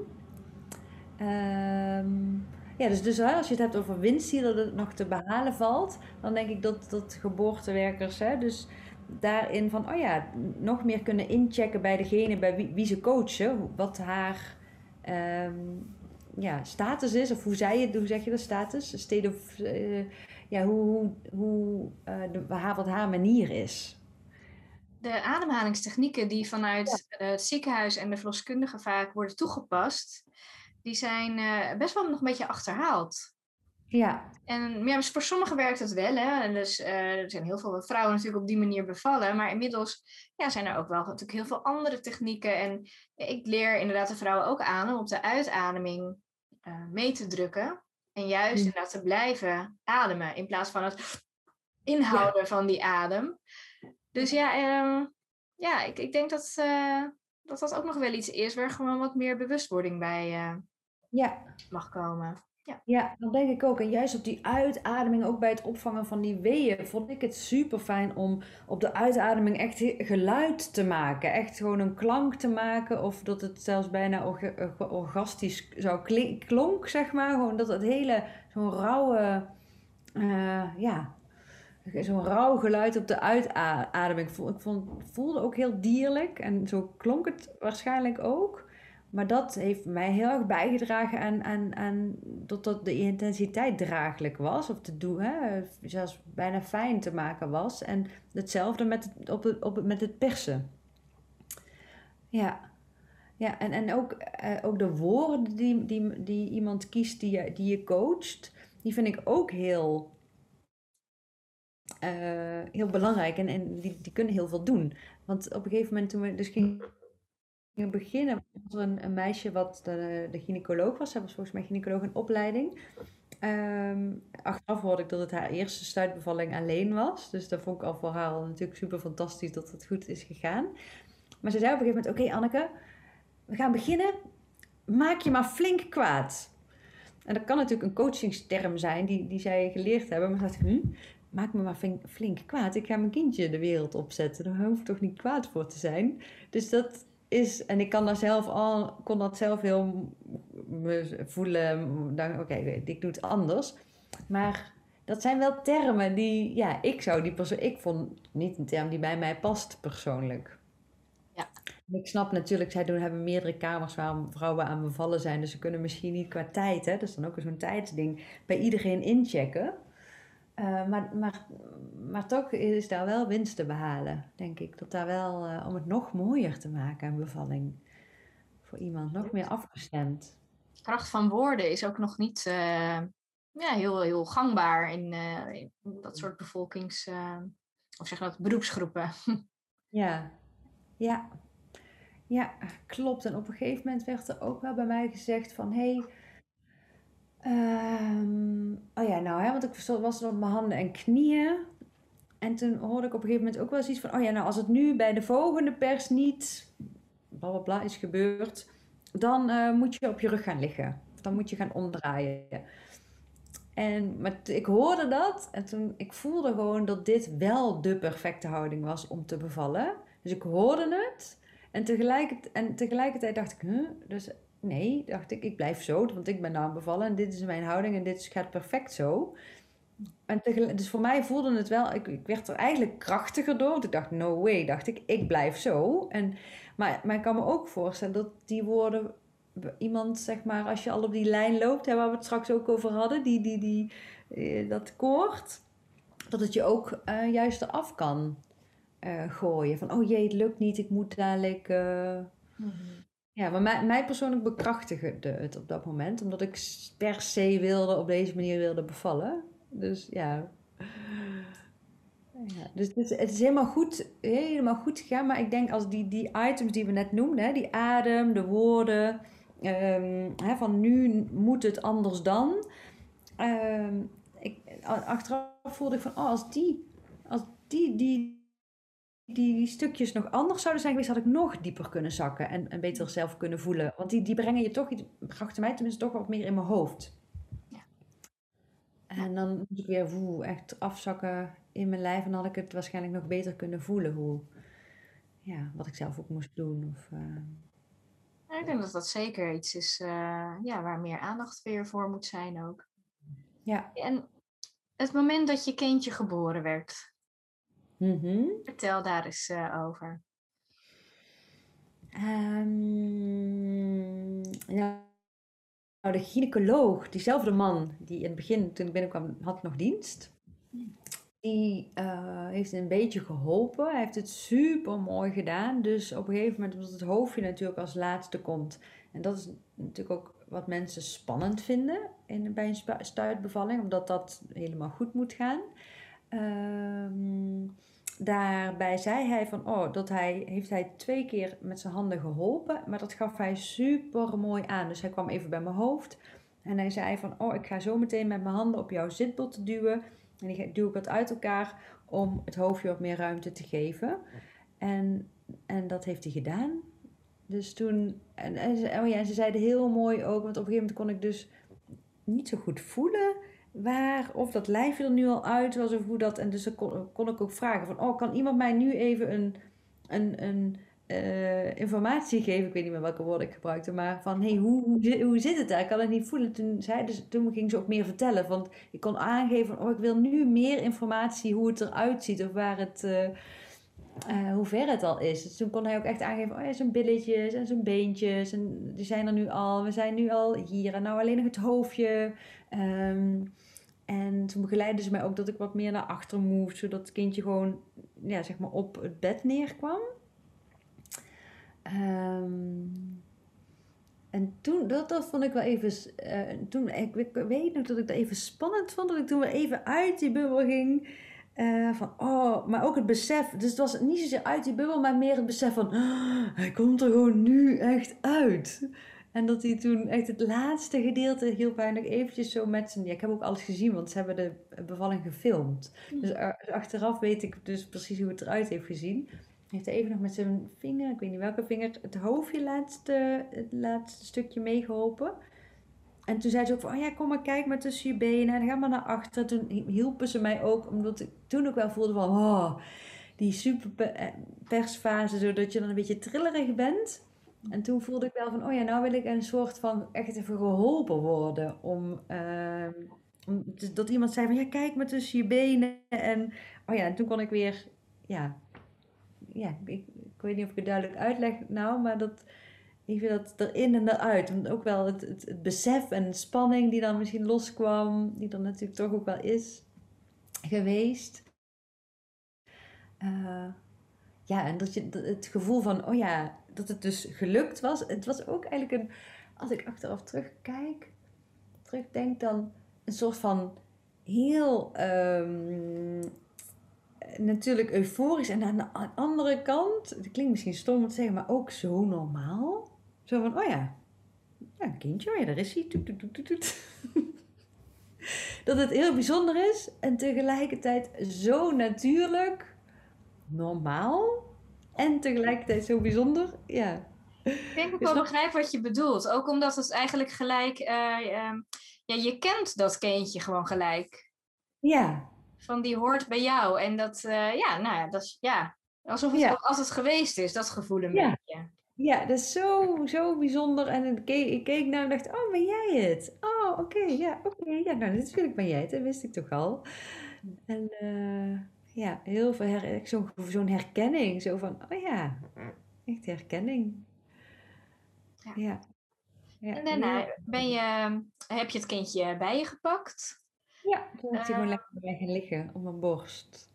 Ehm, ja, dus, dus als je het hebt over winst die er nog te behalen valt, dan denk ik dat, dat geboortewerkers, hè, dus daarin van, oh ja, nog meer kunnen inchecken bij degene bij wie, wie ze coachen, wat haar ehm, ja, status is, of hoe zij het, hoe zeg je dat, status, uh, ja, hoe, hoe, hoe uh, de, wat haar manier is. De ademhalingstechnieken die vanuit het ziekenhuis en de verloskundige vaak worden toegepast, die zijn uh, best wel nog een beetje achterhaald. Ja. En ja, voor sommigen werkt het wel. Hè? En dus, uh, er zijn heel veel vrouwen natuurlijk op die manier bevallen. Maar inmiddels ja, zijn er ook wel natuurlijk heel veel andere technieken. En ik leer inderdaad de vrouwen ook aan om op de uitademing uh, mee te drukken. En juist inderdaad te blijven ademen. In plaats van het inhouden ja. van die adem. Dus ja, uh, ja ik, ik denk dat, uh, dat dat ook nog wel iets is waar gewoon wat meer bewustwording bij ja. mag komen. Ja. ja, dat denk ik ook. En juist op die uitademing, ook bij het opvangen van die weeën, vond ik het super fijn om op de uitademing echt geluid te maken. Echt gewoon een klank te maken. Of dat het zelfs bijna orgastisch zou klonk, zeg maar. Gewoon dat het hele, zo'n rauwe, uh, ja, zo'n rauw geluid op de uitademing. Ik vond, voelde ook heel dierlijk. En zo klonk het waarschijnlijk ook. Maar dat heeft mij heel erg bijgedragen aan, aan, aan dat, dat de intensiteit draaglijk was. Of te doen, hè, zelfs bijna fijn te maken was. En hetzelfde met het, op het, op het, met het persen. Ja, ja en, en ook, eh, ook de woorden die, die, die iemand kiest die je, die je coacht, die vind ik ook heel, uh, heel belangrijk. En, en die, die kunnen heel veel doen. Want op een gegeven moment toen we dus gingen in het begin was er een, meisje wat de, de gynaecoloog was. Zij was volgens mij gynaecoloog in opleiding. Um, achteraf hoorde ik dat het haar eerste stuitbevalling alleen was. Dus dat vond ik al voor haar natuurlijk super fantastisch dat het goed is gegaan. Maar ze zei op een gegeven moment, oké Anneke, we gaan beginnen. Maak je maar flink kwaad. En dat kan natuurlijk een coachingsterm zijn die, die zij geleerd hebben. Maar dacht hm, maak me maar flink, flink kwaad. Ik ga mijn kindje de wereld opzetten. Daar hoef ik toch niet kwaad voor te zijn. Dus dat, is, en ik kan daar zelf al, kon dat zelf heel me voelen, oké, okay, ik doe het anders. Maar dat zijn wel termen die, ja, ik zou die persoon, ik vond niet een term die bij mij past persoonlijk. Ja. Ik snap natuurlijk, zij doen, hebben meerdere kamers waar vrouwen aan bevallen zijn, dus ze kunnen misschien niet qua tijd, hè, dat is dan ook zo'n tijdsding, bij iedereen inchecken. Uh, maar, maar, maar toch is daar wel winst te behalen, denk ik. Dat daar wel, uh, om het nog mooier te maken, een bevalling. Voor iemand, nog meer afgestemd. Kracht van woorden is ook nog niet uh, ja, heel, heel gangbaar in, in dat soort bevolkings... of zeg dat, beroepsgroepen. Ja, ja. Ja, klopt. En op een gegeven moment werd er ook wel bij mij gezegd van... Hey, Um, oh ja, nou, hè, want ik was op mijn handen en knieën. En toen hoorde ik op een gegeven moment ook wel iets van... Oh ja, nou, als het nu bij de volgende pers niet... Bla, bla, bla is gebeurd... Dan uh, moet je op je rug gaan liggen. Dan moet je gaan omdraaien. En maar ik hoorde dat en toen ik voelde gewoon dat dit wel de perfecte houding was om te bevallen. Dus ik hoorde het en tegelijkertijd, en tegelijkertijd dacht ik, huh? dus nee, dacht ik, ik blijf zo, want ik ben nou bevallen en dit is mijn houding en dit gaat perfect zo. En dus voor mij voelde het wel, ik, ik, werd er eigenlijk krachtiger door. Ik dacht, no way, dacht ik, ik blijf zo. En, maar, maar ik kan me ook voorstellen dat die woorden, iemand zeg maar, als je al op die lijn loopt, hè, waar we het straks ook over hadden, die, die, die, eh, dat koord, dat het je ook uh, juist eraf kan uh, gooien. Van, oh jee, het lukt niet, ik moet dadelijk... Mm -hmm. Ja, maar mij, mij persoonlijk bekrachtigde het op dat moment. Omdat ik per se wilde, op deze manier wilde bevallen. Dus ja. ja dus het is, helemaal, goed, helemaal goed gegaan. Maar ik denk als die, die items die we net noemden, hè, die adem, de woorden, um, hè, van nu moet het anders dan. Um, ik, achteraf voelde ik van, oh, als die, als die, die, die stukjes nog anders zouden zijn geweest, had ik nog dieper kunnen zakken en, en beter zelf kunnen voelen. Want die, die brengen je toch, brachten mij tenminste toch wat meer in mijn hoofd. Ja. En dan moet ik weer woe, echt afzakken in mijn lijf en dan had ik het waarschijnlijk nog beter kunnen voelen. Hoe, ja, wat ik zelf ook moest doen. Of, ik denk dat dat zeker iets is ja, waar meer aandacht weer voor moet zijn ook. Ja. En het moment dat je kindje geboren werd, mhm. vertel daar eens over. Um, ja, nou, de gynaecoloog, diezelfde man die in het begin, toen ik binnenkwam, had nog dienst. Die uh, heeft een beetje geholpen. Hij heeft het super mooi gedaan. Dus op een gegeven moment, omdat het hoofdje natuurlijk als laatste komt. En dat is natuurlijk ook wat mensen spannend vinden in, bij een stuitbevalling, omdat dat helemaal goed moet gaan. Um, daarbij zei hij van, oh, dat hij, heeft hij twee keer met zijn handen geholpen, maar dat gaf hij super mooi aan. Dus hij kwam even bij mijn hoofd en hij zei van, oh, ik ga zo meteen met mijn handen op jouw zitbot duwen. En die duw ik wat uit elkaar om het hoofdje wat meer ruimte te geven. En, en dat heeft hij gedaan. Dus toen, en, en, oh ja, en ze zeiden heel mooi ook, want op een gegeven moment kon ik dus niet zo goed voelen waar of dat lijfje er nu al uit was of hoe dat. En dus kon, kon ik ook vragen van, oh, kan iemand mij nu even een, een, een uh, informatie geven? Ik weet niet meer welke woorden ik gebruikte, maar van, hey, hoe, hoe, hoe zit het daar? Ik kan het niet voelen. Toen, zei, dus, toen ging ze ook meer vertellen, want ik kon aangeven van, oh, ik wil nu meer informatie hoe het eruit ziet of waar het... Uh, uh, hoe ver het al is. Dus toen kon hij ook echt aangeven, oh ja, zijn billetjes en zijn beentjes. En die zijn er nu al. We zijn nu al hier. En nou alleen nog het hoofdje. Um, en toen begeleidden ze mij ook dat ik wat meer naar achter moest, zodat het kindje gewoon ja, zeg maar op het bed neerkwam. Um, en toen, dat, dat vond ik wel even. Uh, toen, ik, weet nog dat ik dat even spannend vond. Dat ik toen weer even uit die bubbel ging. Uh, van, oh, maar ook het besef. Dus het was niet zozeer uit die bubbel, maar meer het besef van. Oh, hij komt er gewoon nu echt uit. En dat hij toen echt het laatste gedeelte hielp hij nog eventjes zo met zijn... Ja, ik heb ook alles gezien, want ze hebben de bevalling gefilmd. Hmm. Dus, dus achteraf weet ik dus precies hoe het eruit heeft gezien. Hij heeft even nog met zijn vinger, ik weet niet welke vinger, het hoofdje laatste, het laatste stukje meegeholpen. En toen zei ze ook van, oh ja, kom maar kijk maar tussen je benen en ga maar naar achter. Toen hielpen ze mij ook, omdat ik toen ook wel voelde van, oh, die super eh, persfase, zodat je dan een beetje trillerig bent. En toen voelde ik wel van, oh ja, nou wil ik een soort van echt even geholpen worden. Om, uh, om dat iemand zei van, ja, kijk maar tussen je benen. En, oh ja, en toen kon ik weer, ja, ja ik, weet niet of ik het duidelijk uitleg nou, maar dat, ik vind dat erin en eruit. Want ook wel het, het, het besef en spanning die dan misschien loskwam, die er natuurlijk toch ook wel is geweest. Uh, ja, en dat je het gevoel van, oh ja, dat het dus gelukt was. Het was ook eigenlijk een, als ik achteraf terugkijk, terugdenk, dan een soort van heel um, natuurlijk euforisch. En aan de andere kant, het klinkt misschien stom om te zeggen, maar ook zo normaal. Zo van, oh ja, ja een kindje, oh ja, daar is hij. Dat het heel bijzonder is en tegelijkertijd zo natuurlijk, normaal en tegelijkertijd zo bijzonder. Ja. Ik denk ook wel begrijp wat je bedoelt. Ook omdat het eigenlijk gelijk... Uh, ja, je kent dat kindje gewoon gelijk. Ja. Van die hoort bij jou. En dat, uh, ja, nou ja, dat is... Ja, alsof het, ja. als het geweest is, dat gevoel een ja. beetje. Ja, dat is zo, zo bijzonder. En ik keek, ik keek naar en dacht, oh, ben jij het? Oh, oké, ja, oké. ja, nou, natuurlijk ben jij het. Dat wist ik toch al. En... Uh, ja, heel veel her, zo'n zo'n herkenning. Zo van, oh ja, echt herkenning. Ja. ja. ja. En daarna ben je, heb je het kindje bij je gepakt? Ja, toen heeft hij gewoon lekker bij gaan liggen op mijn borst.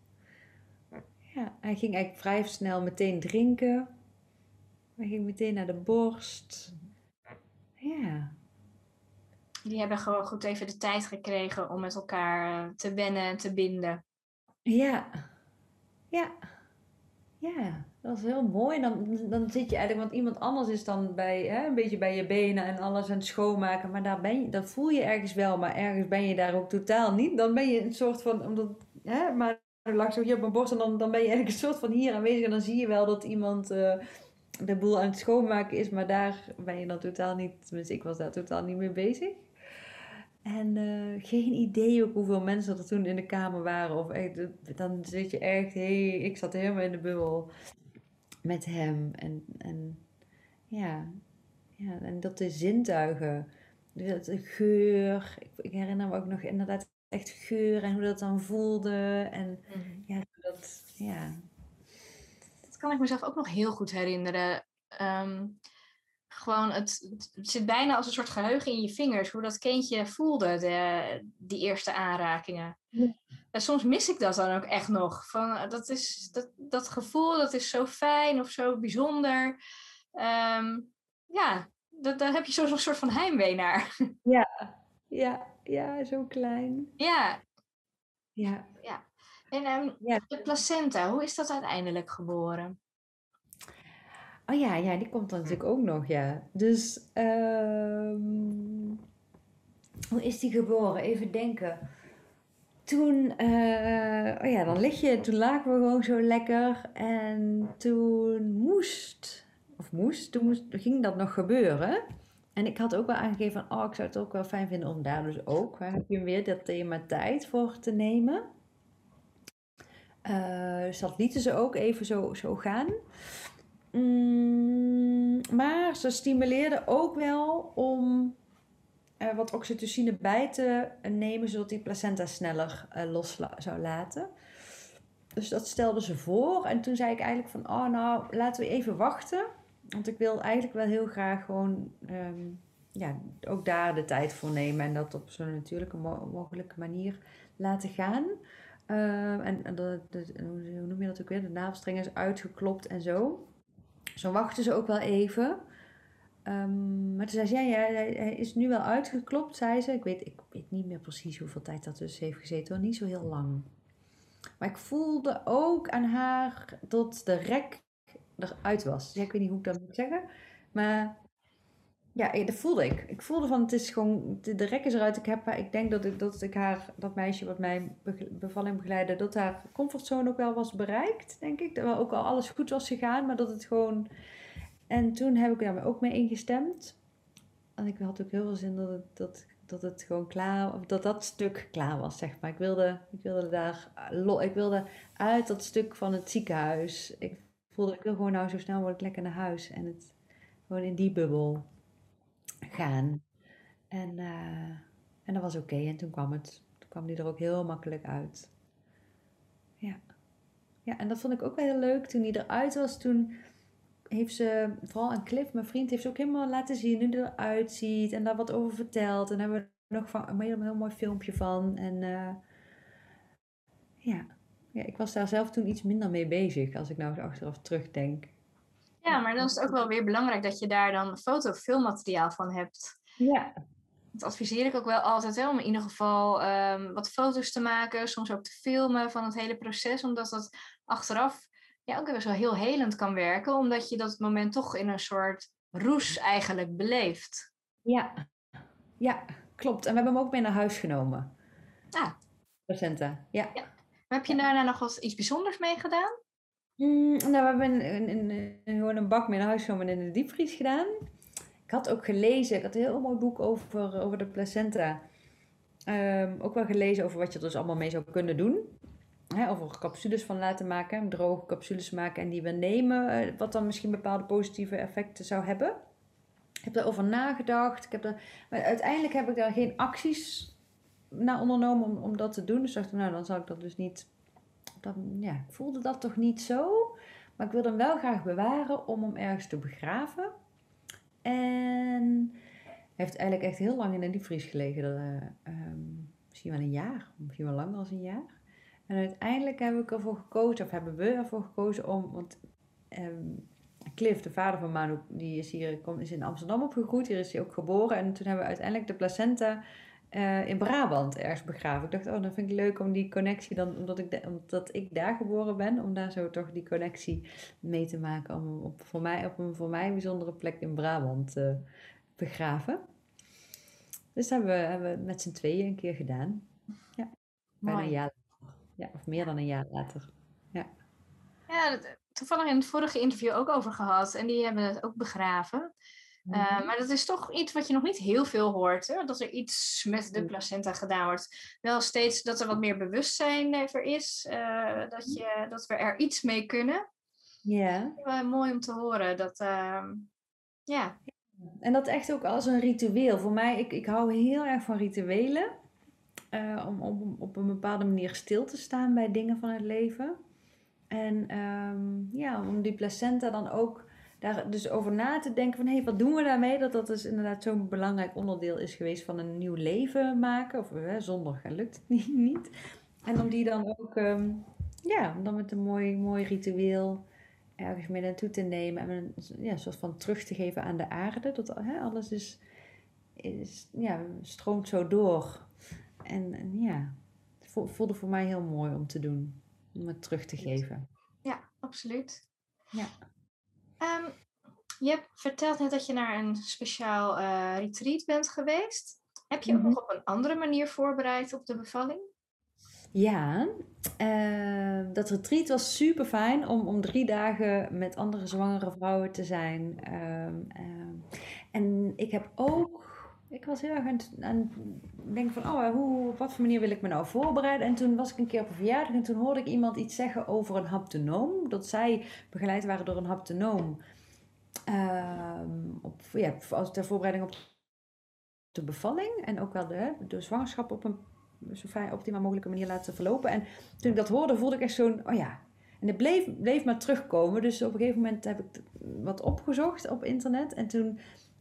Ja, hij ging eigenlijk vrij snel meteen drinken. Hij ging meteen naar de borst. Ja. Die hebben gewoon goed even de tijd gekregen om met elkaar eh, te wennen en te binden. Ja, ja, ja, dat is heel mooi. Dan, dan zit je eigenlijk, want iemand anders is dan bij, hè, een beetje bij je benen en alles aan het schoonmaken, maar daar ben je, dat voel je ergens wel, maar ergens ben je daar ook totaal niet. Dan ben je een soort van, omdat, hè, maar er lag zo hier op mijn borst en dan, dan ben je eigenlijk een soort van hier aanwezig en dan zie je wel dat iemand uh, de boel aan het schoonmaken is, maar daar ben je dan totaal niet, tenminste ik was daar totaal niet mee bezig. En uh, geen idee ook hoeveel mensen er toen in de kamer waren. Of echt, dan zit je echt, hey, ik zat helemaal in de bubbel. met hem. En, en ja, ja, en dat de zintuigen, de geur. Ik, ik, herinner me ook nog inderdaad echt geur en hoe dat dan voelde. En mhm. ja, dat, ja. Dat kan ik mezelf ook nog heel goed herinneren. Ehm, gewoon, het, het, zit bijna als een soort geheugen in je vingers, hoe dat kindje voelde, de, die eerste aanrakingen. En soms mis ik dat dan ook echt nog. Van, dat, is, dat, dat gevoel, dat is zo fijn of zo bijzonder. Ehm, ja, dat, daar heb je zo'n soort van heimwee naar. Ja, ja, ja, zo klein. Ja. Ja. ja. En um, de placenta, hoe is dat uiteindelijk geboren? Oh ja, ja, die komt dan natuurlijk ook nog, ja. Dus, um, hoe is die geboren? Even denken. Toen, uh, oh ja, dan lig je, toen lagen we gewoon zo lekker. En toen moest, of moest, toen moest, ging dat nog gebeuren. En ik had ook wel aangegeven van, oh, ik zou het ook wel fijn vinden om daar dus ook, waar heb je weer dat thema tijd voor te nemen. Uh, dus dat lieten ze ook even zo, zo gaan. Mm, maar ze stimuleerde ook wel om uh, wat oxytocine bij te nemen, zodat die placenta sneller uh, los zou laten. Dus dat stelde ze voor. En toen zei ik eigenlijk van, oh nou, laten we even wachten. Want ik wil eigenlijk wel heel graag gewoon ehm, ja, ook daar de tijd voor nemen. En dat op zo'n natuurlijke mogelijke manier laten gaan. Ehm, en, hoe noem je dat ook weer? De navelstreng is uitgeklopt en zo. Zo wachten ze ook wel even. Um, maar toen zei ze, ja, ja, hij is nu wel uitgeklopt, zei ze. Ik weet, ik weet niet meer precies hoeveel tijd dat dus heeft gezeten, niet zo heel lang. Maar ik voelde ook aan haar dat de rek eruit was. Ik weet niet hoe ik dat moet zeggen. Maar ja, dat voelde ik. Ik voelde van, het is gewoon, de, rek is eruit. Ik, heb, ik denk dat ik, dat ik haar, dat meisje wat mij bevalling begeleidde, dat haar comfortzone ook wel was bereikt, denk ik. Dat ook al alles goed was gegaan, maar dat het gewoon... En toen heb ik daar ook mee ingestemd. En ik had ook heel veel zin dat het, dat, dat het gewoon klaar, dat dat stuk klaar was, zeg maar. Ik wilde, ik wilde daar, ik wilde uit dat stuk van het ziekenhuis. Ik voelde, ik wil gewoon nou zo snel mogelijk lekker naar huis. En het, gewoon in die bubbel gaan. En, uh, en dat was oké. En toen kwam het. Toen kwam die er ook heel makkelijk uit. Ja. Ja, en dat vond ik ook wel heel leuk. Toen hij eruit was, toen heeft ze, vooral aan Cliff, mijn vriend, heeft ze ook helemaal laten zien hoe hij eruit ziet. En daar wat over verteld. En hebben we nog van, een heel, mooi filmpje van. En uh, ja. ja, ik was daar zelf toen iets minder mee bezig. Als ik nou achteraf terugdenk. Ja, maar dan is het ook wel weer belangrijk dat je daar dan foto- of filmmateriaal van hebt. Ja. Dat adviseer ik ook wel altijd, hè, om in ieder geval um, wat foto's te maken, soms ook te filmen van het hele proces, omdat dat achteraf ja, ook best wel heel helend kan werken, omdat je dat moment toch in een soort roes eigenlijk beleeft. Ja, ja klopt. En we hebben hem ook mee naar huis genomen. Ah. Placenta, ja. ja. Heb je daarna nog wat iets bijzonders mee gedaan? Mm, nou, we hebben een, een, gewoon een bak mee naar huis genomen en in de diepvries gedaan. Ik had ook gelezen, ik had een heel mooi boek over, over de placenta. Um, ook wel gelezen over wat je er dus allemaal mee zou kunnen doen. Over capsules van laten maken, droge capsules maken en die we nemen. Eh, wat dan misschien bepaalde positieve effecten zou hebben. Ik heb erover nagedacht. Ik heb er, maar uiteindelijk heb ik daar geen acties naar ondernomen om, om dat te doen. Dus dacht nou dan zal ik dat dus niet dan ja, ik voelde dat toch niet zo. Maar ik wilde hem wel graag bewaren om hem ergens te begraven. En hij heeft eigenlijk echt heel lang in de diepvries gelegen. Uh, misschien wel een jaar, misschien wel langer dan een jaar. En uiteindelijk heb ik ervoor gekozen, of hebben we ervoor gekozen om, want um, Cliff, de vader van Manu, die is hier is in Amsterdam opgegroeid. Hier is hij ook geboren. En toen hebben we uiteindelijk de placenta uh, in Brabant ergens begraven. Ik dacht, oh, dan vind ik leuk om die connectie dan, omdat ik, omdat ik daar geboren ben, om daar zo toch die connectie mee te maken. Om op, voor mij, op een voor mij bijzondere plek in Brabant te uh, begraven. Dus dat hebben we, hebben we met z'n tweeën een keer gedaan. Ja, bijna een jaar Ja, of meer dan een jaar later. Ja. Ja, toevallig in het vorige interview ook over gehad. En die hebben het ook begraven. Uh, maar dat is toch iets wat je nog niet heel veel hoort. Hè? Dat er iets met de placenta gedaan wordt. Wel steeds dat er wat meer bewustzijn er is. Uh, dat, je, dat we er iets mee kunnen. Ja. Mooi om te horen. Dat, ehm, ja. En dat echt ook als een ritueel. Voor mij, ik, ik hou heel erg van rituelen. Om, om op een bepaalde manier stil te staan bij dingen van het leven. En um, ja, om die placenta dan ook daar dus over na te denken van hé, hey, wat doen we daarmee? Dat dat dus inderdaad zo'n belangrijk onderdeel is geweest van een nieuw leven maken. Of hè, zonder lukt het niet. En om die dan ook, um, ja, dan met een mooi, mooi ritueel ergens mee naartoe te nemen. En een ja, soort van terug te geven aan de aarde. Dat hè, alles is, is, ja, stroomt zo door. En, en ja, het voelde voor mij heel mooi om te doen. Om het terug te geven. Ja, absoluut. Ja. Um, je hebt verteld net dat je naar een speciaal uh, retreat bent geweest. Heb je ook mm -hmm. nog op een andere manier voorbereid op de bevalling? Ja, uh, dat retreat was super fijn om, om drie dagen met andere zwangere vrouwen te zijn. Uh, en ik heb ook, ik was heel erg aan het denken van, oh, hoe, op wat voor manier wil ik me nou voorbereiden? En toen was ik een keer op een verjaardag en toen hoorde ik iemand iets zeggen over een haptonoom. Dat zij begeleid waren door een haptonoom. op, ja, ter voorbereiding op de bevalling en ook wel de, de zwangerschap op een zo fijn, optimaal mogelijke manier laten verlopen. En toen ik dat hoorde, voelde ik echt zo'n, oh ja. En het bleef, bleef maar terugkomen. Dus op een gegeven moment heb ik wat opgezocht op internet. En toen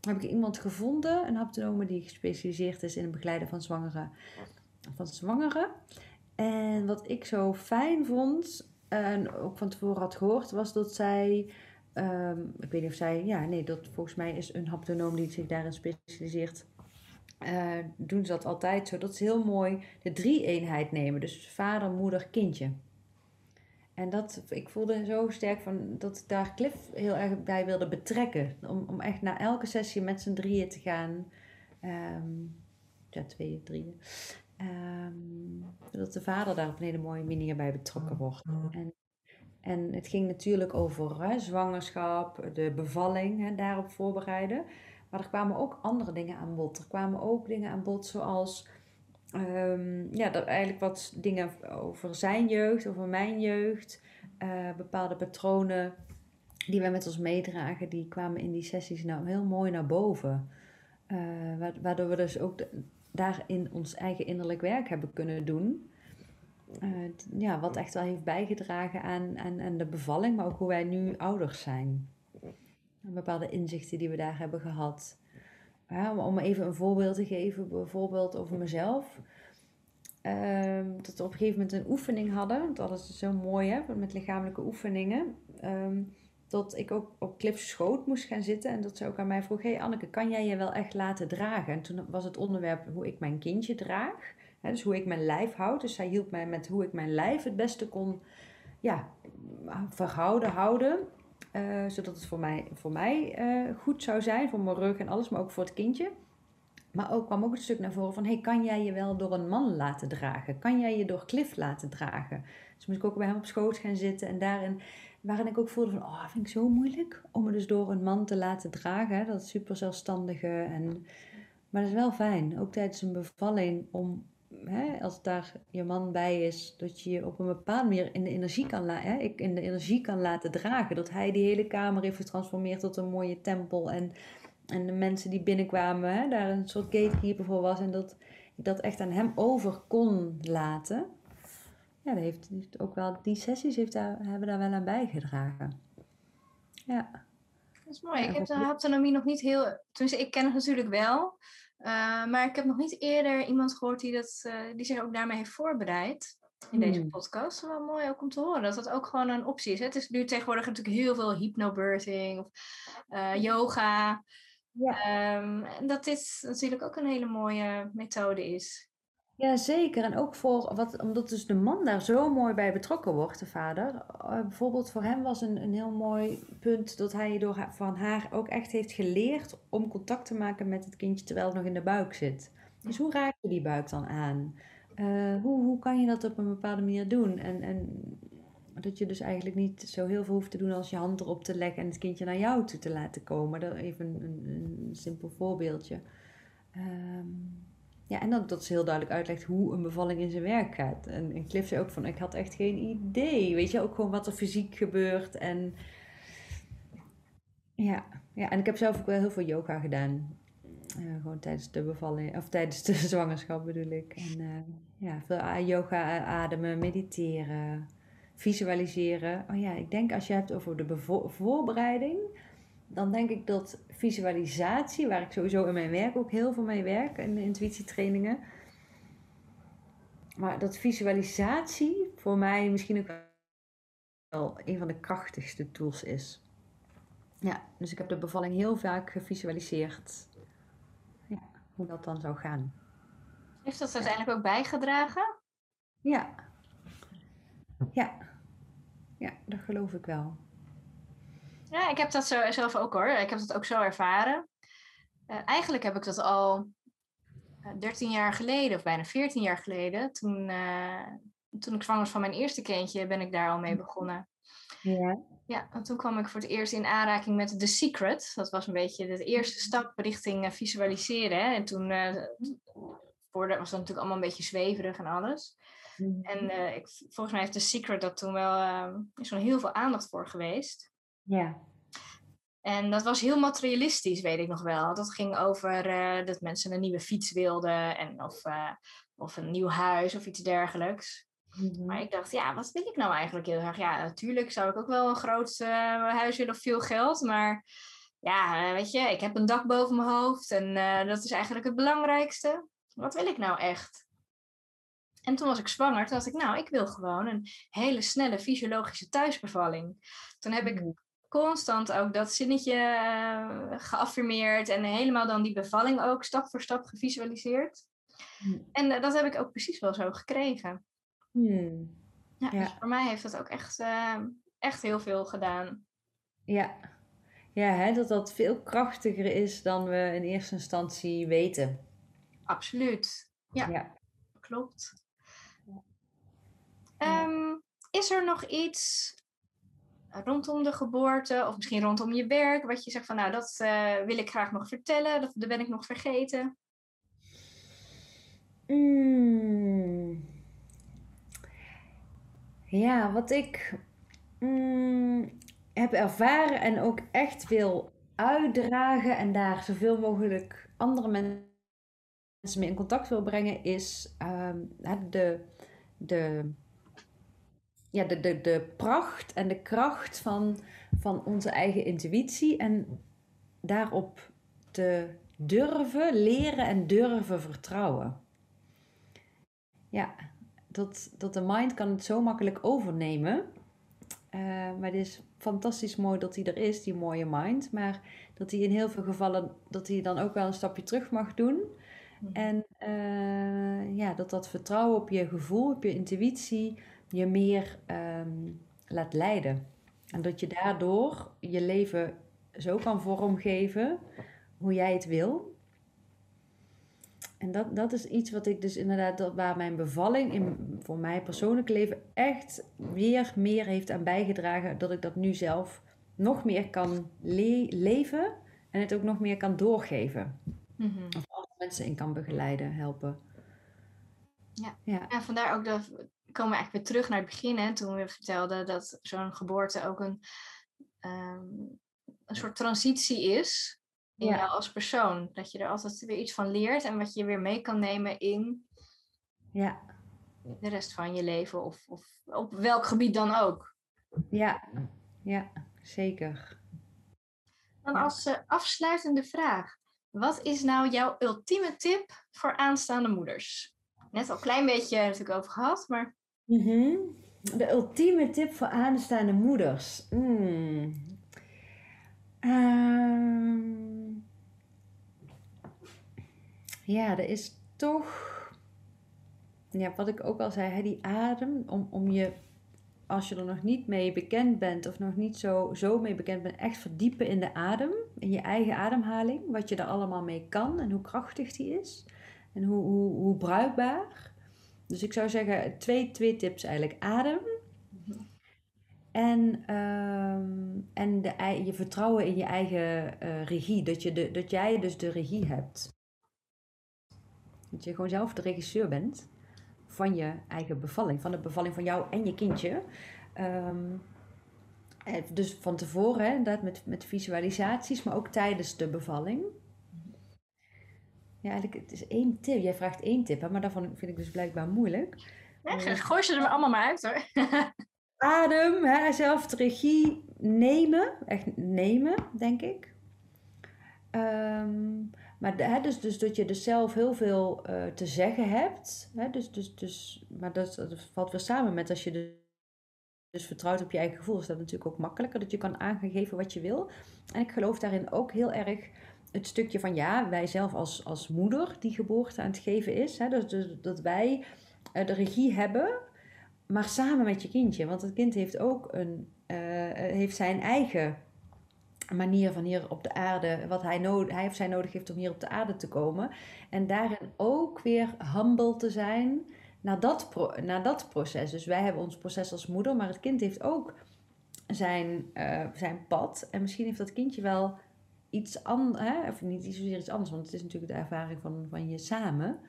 heb ik iemand gevonden, een haptonome die gespecialiseerd is in het begeleiden van zwangeren. Van zwangeren. En wat ik zo fijn vond, en ook van tevoren had gehoord, was dat zij... Um, ik weet niet of zij, ja, nee, dat volgens mij is een haptonoom die zich daarin specialiseert, uh, doen ze dat altijd zo. Dat is heel mooi de drie-eenheid nemen. Dus vader, moeder, kindje. En dat, ik voelde zo sterk van dat ik daar Cliff heel erg bij wilde betrekken. Om, om echt naar elke sessie met z'n drieën te gaan. Um, ja, tweeën, drieën. Um, dat de vader daar op een hele mooie manier bij betrokken wordt. En, en het ging natuurlijk over hè, zwangerschap, de bevalling, hè, daarop voorbereiden. Maar er kwamen ook andere dingen aan bod. Er kwamen ook dingen aan bod zoals um, ja, dat eigenlijk wat dingen over zijn jeugd, over mijn jeugd. Uh, bepaalde patronen die wij met ons meedragen, die kwamen in die sessies nou heel mooi naar boven. Uh, waardoor we dus ook daarin ons eigen innerlijk werk hebben kunnen doen. Uh, ja, wat echt wel heeft bijgedragen aan, aan, aan de bevalling, maar ook hoe wij nu ouders zijn bepaalde inzichten die we daar hebben gehad. Ja, om even een voorbeeld te geven, bijvoorbeeld over mezelf. Um, dat we op een gegeven moment een oefening hadden. Dat is zo mooi, hè, met lichamelijke oefeningen. Um, dat ik ook op Cliff's schoot moest gaan zitten. En dat ze ook aan mij vroeg: Hey Anneke, kan jij je wel echt laten dragen? En toen was het onderwerp hoe ik mijn kindje draag. Hè, dus hoe ik mijn lijf houd. Dus zij hielp mij met hoe ik mijn lijf het beste kon ja, verhouden, houden. Uh, zodat het voor mij, voor mij uh, goed zou zijn, voor mijn rug en alles, maar ook voor het kindje. Maar ook kwam ook een stuk naar voren van, hey, kan jij je wel door een man laten dragen? Kan jij je door Cliff laten dragen? Dus moest ik ook bij hem op schoot gaan zitten en daarin, waarin ik ook voelde van, oh, vind ik zo moeilijk om me dus door een man te laten dragen. Dat super zelfstandige en, maar dat is wel fijn, ook tijdens een bevalling, om hè, als daar je man bij is, dat je je op een bepaalde manier in de energie kan, ik in de energie kan laten dragen. Dat hij die hele kamer heeft getransformeerd tot een mooie tempel. En, en de mensen die binnenkwamen, hè, daar een soort gatekeeper voor was. En dat ik dat echt aan hem over kon laten. Ja, dat heeft, heeft ook wel, die sessies heeft daar, hebben daar wel aan bijgedragen. Ja. Dat is mooi. Ik heb de autonomie nog niet heel. Tenminste, ik ken het natuurlijk wel. Uh, maar ik heb nog niet eerder iemand gehoord die, dat, uh, die zich ook daarmee heeft voorbereid. In deze hmm. podcast. Wel mooi ook om te horen dat dat ook gewoon een optie is. Het is nu tegenwoordig natuurlijk heel veel hypnobirthing of uh, yoga. Ja. Um, en dat dit natuurlijk ook een hele mooie methode is. Ja, zeker. En ook voor, wat, omdat dus de man daar zo mooi bij betrokken wordt, de vader. Uh, bijvoorbeeld voor hem was een, een heel mooi punt dat hij door van haar ook echt heeft geleerd om contact te maken met het kindje terwijl het nog in de buik zit. Dus hoe raak je die buik dan aan? Uh, hoe, hoe kan je dat op een bepaalde manier doen? En, en dat je dus eigenlijk niet zo heel veel hoeft te doen als je hand erop te leggen en het kindje naar jou toe te laten komen. Dat even een, een, een simpel voorbeeldje. Um, ja, en dat, dat ze heel duidelijk uitlegt hoe een bevalling in zijn werk gaat. En, en Cliff zei ook van, ik had echt geen idee. Weet je, ook gewoon wat er fysiek gebeurt. En ja, ja, en ik heb zelf ook wel heel veel yoga gedaan. Uh, gewoon tijdens de bevalling, of tijdens de zwangerschap bedoel ik. En uh, ja, veel yoga, ademen, mediteren, visualiseren. Oh ja, ik denk als je hebt over de voorbereiding, dan denk ik dat visualisatie, waar ik sowieso in mijn werk ook heel veel mee werk, in de intuïtietrainingen. Maar dat visualisatie voor mij misschien ook wel een van de krachtigste tools is. Ja, dus ik heb de bevalling heel vaak gevisualiseerd. Ja, hoe dat dan zou gaan. Heeft dat uiteindelijk ook bijgedragen? Ja. Ja. Ja, dat geloof ik wel. Ja, ik heb dat zo, zelf ook hoor. Ik heb dat ook zo ervaren. Uh, eigenlijk heb ik dat al 13 eh, jaar geleden, of bijna 14 jaar geleden, toen, uh, toen ik zwanger was van mijn eerste kindje, ben ik daar al mee begonnen. Ja. Ja, en toen kwam ik voor het eerst in aanraking met The Secret. Dat was een beetje de eerste stap richting visualiseren. Hè. En toen voor was dat natuurlijk allemaal een beetje zweverig en alles. Mhm. En ik, volgens mij heeft The Secret dat toen wel, is er heel veel aandacht voor geweest. Ja. En dat was heel materialistisch, weet ik nog wel. Dat ging over uh, dat mensen een nieuwe fiets wilden en of, uh, of een nieuw huis of iets dergelijks. Mm-hmm. Maar ik dacht, ja, wat wil ik nou eigenlijk heel erg? Ja, natuurlijk zou ik ook wel een groot uh, huis willen of veel geld. Maar ja, weet je, ik heb een dak boven mijn hoofd en dat is eigenlijk het belangrijkste. Wat wil ik nou echt? En toen was ik zwanger. Toen dacht ik, nou, ik wil gewoon een hele snelle fysiologische thuisbevalling. Toen heb ik mm-hmm constant ook dat zinnetje uh, geaffirmeerd en helemaal dan die bevalling ook stap voor stap gevisualiseerd. Hmm. En uh, dat heb ik ook precies wel zo gekregen. Hmm. Ja, ja. Dus voor mij heeft dat ook echt, uh, echt heel veel gedaan. Ja, ja hè, dat dat veel krachtiger is dan we in eerste instantie weten. Absoluut. Ja, ja. klopt. Um, is er nog iets rondom de geboorte of misschien rondom je werk, wat je zegt van nou dat uh, wil ik graag nog vertellen, dat, ben ik nog vergeten? Mm. Ja, wat ik mm, heb ervaren en ook echt wil uitdragen en daar zoveel mogelijk andere mensen mee in contact wil brengen, is um, de, de ja, de, de, de pracht en de kracht van, van onze eigen intuïtie en daarop te durven leren en durven vertrouwen. Ja, dat, dat de mind kan het zo makkelijk overnemen. Uh, maar het is fantastisch mooi dat hij er is, die mooie mind. Maar dat hij in heel veel gevallen, dat hij dan ook wel een stapje terug mag doen. Mhm. En uh, ja, dat dat vertrouwen op je gevoel, op je intuïtie, je meer ehm, laat leiden. En dat je daardoor je leven zo kan vormgeven hoe jij het wil. En dat, dat is iets wat ik dus inderdaad, dat, waar mijn bevalling in, voor mijn persoonlijke leven echt weer meer heeft aan bijgedragen. Dat ik dat nu zelf nog meer kan leven en het ook nog meer kan doorgeven. Mm Of andere mensen in kan begeleiden, helpen. Ja. ja. En vandaar ook dat komen we eigenlijk weer terug naar het begin. Hè, toen we vertelden dat zo'n geboorte ook een, ehm, een soort transitie is in jou als persoon. Dat je er altijd weer iets van leert en wat je weer mee kan nemen in ja. de rest van je leven. Of, of op welk gebied dan ook. Ja, ja zeker. Dan als uh, afsluitende vraag. Wat is nou jouw ultieme tip voor aanstaande moeders? Net al een klein beetje natuurlijk over gehad, maar... Mhm. De ultieme tip voor aanstaande moeders. Mm. Ehm. ja, er is toch. Ja, wat ik ook al zei, hè, die adem. Om, om je, als je er nog niet mee bekend bent of nog niet zo, zo mee bekend bent, echt verdiepen in de adem. In je eigen ademhaling. Wat je er allemaal mee kan en hoe krachtig die is. En hoe, hoe, hoe bruikbaar. Dus ik zou zeggen twee, twee tips eigenlijk. Adem. En, ehm, en de, je vertrouwen in je eigen uh, regie. Dat, je de, dat jij dus de regie hebt. Dat je gewoon zelf de regisseur bent van je eigen bevalling. Van de bevalling van jou en je kindje. Ehm, eh, dus van tevoren, hè, inderdaad met, met visualisaties, maar ook tijdens de bevalling. Ja, eigenlijk, het is één tip. Jij vraagt één tip, hè, maar daarvan vind ik dus blijkbaar moeilijk. Ja, gooi ze er allemaal maar uit hoor. Adem, hè, zelf de regie nemen. Echt nemen, denk ik. Ehm, maar hè, dus, dus dat je dus zelf heel veel uh, te zeggen hebt. Hè, dus, dus, dus, maar dat, dat valt weer samen met als je dus, dus vertrouwt op je eigen gevoel. Is dat natuurlijk ook makkelijker. Dat je kan aangeven wat je wil. En ik geloof daarin ook heel erg het stukje van ja, wij zelf als, als moeder die geboorte aan het geven is. Hè, dus, dus dat wij uh, de regie hebben, maar samen met je kindje. Want het kind heeft ook een, uh, heeft zijn eigen manier van hier op de aarde, wat hij, nodig, hij of zij nodig heeft om hier op de aarde te komen. En daarin ook weer humble te zijn naar dat, pro, naar dat proces. Dus wij hebben ons proces als moeder, maar het kind heeft ook zijn, zijn pad. En misschien heeft dat kindje wel iets anders, of niet zozeer iets anders, want het is natuurlijk de ervaring van, van je samen.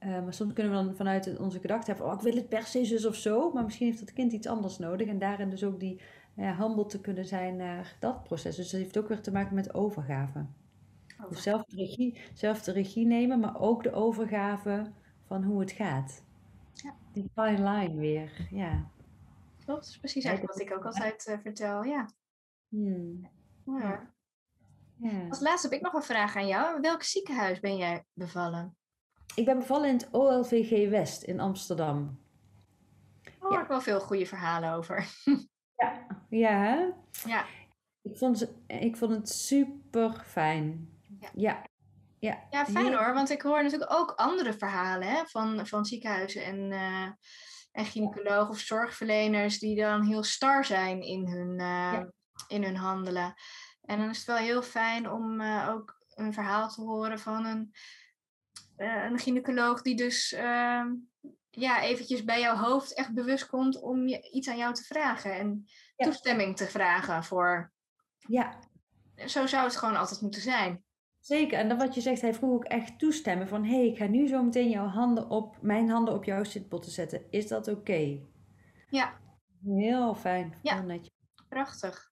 Uh, maar soms kunnen we dan vanuit onze gedachte hebben, oh ik wil het per se zus of zo, maar misschien heeft dat kind iets anders nodig. En daarin dus ook die humble te kunnen zijn naar dat proces. Dus dat heeft ook weer te maken met overgave. Dus zelf de, regie, zelf de regie nemen, maar ook de overgave van hoe het gaat. Ja. Die fine line weer, ja. Klopt, is precies eigenlijk wat ik ook altijd uh, vertel, ja. Hmm. ja. Ja. Als laatste heb ik nog een vraag aan jou. welk ziekenhuis ben jij bevallen? Ik ben bevallen in het OLVG West in Amsterdam. Daar hoor ik wel veel goede verhalen over. Ja, ja. Ja. Ik vond, ik vond het super fijn. Ja. ja. Ja, ja fijn hoor, want ik hoor natuurlijk ook andere verhalen hè, van, van ziekenhuizen en, uh, en gynaecologen of zorgverleners die dan heel star zijn in hun, uh, in hun handelen. En dan is het wel heel fijn om uh, ook een verhaal te horen van een, een gynaecoloog die dus ehm, ja, eventjes bij jouw hoofd echt bewust komt om je, iets aan jou te vragen en toestemming te vragen voor. Ja. Zo zou het gewoon altijd moeten zijn. Zeker, en dan wat je zegt, hij vroeg ook echt toestemmen van hé, hey, ik ga nu zo meteen jouw handen op, mijn handen op jouw zitbot te zetten. Is dat oké? Ja. Heel fijn. Ja, netjes. prachtig.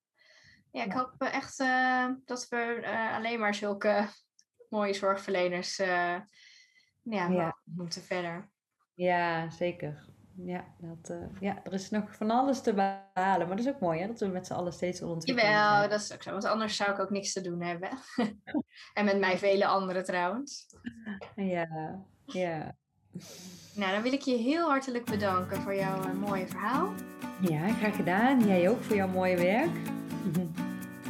Ja, ik hoop echt uh, dat we uh, alleen maar zulke mooie zorgverleners uh, ja, ja. moeten verder. Ja, zeker. Ja, dat, ja, er is nog van alles te behalen. Maar dat is ook mooi, hè? Dat we met z'n allen steeds ontwikkelen. Jawel, dat is ook zo. Want anders zou ik ook niks te doen hebben. en met mij vele anderen trouwens. Ja, ja. Nou, dan wil ik je heel hartelijk bedanken voor jouw mooie verhaal. Ja, graag gedaan. Jij ook voor jouw mooie werk.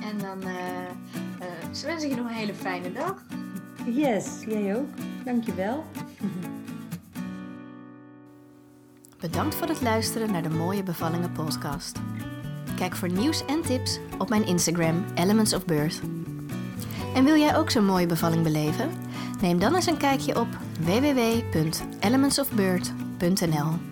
en dan uh, wens ik je nog een hele fijne dag. Yes, jij ook. Dankjewel. Bedankt voor het luisteren naar de Mooie Bevallingen podcast. Kijk voor nieuws en tips op mijn Instagram Elements of Birth. En wil jij ook zo'n mooie bevalling beleven? Neem dan eens een kijkje op www.elementsofbirth.nl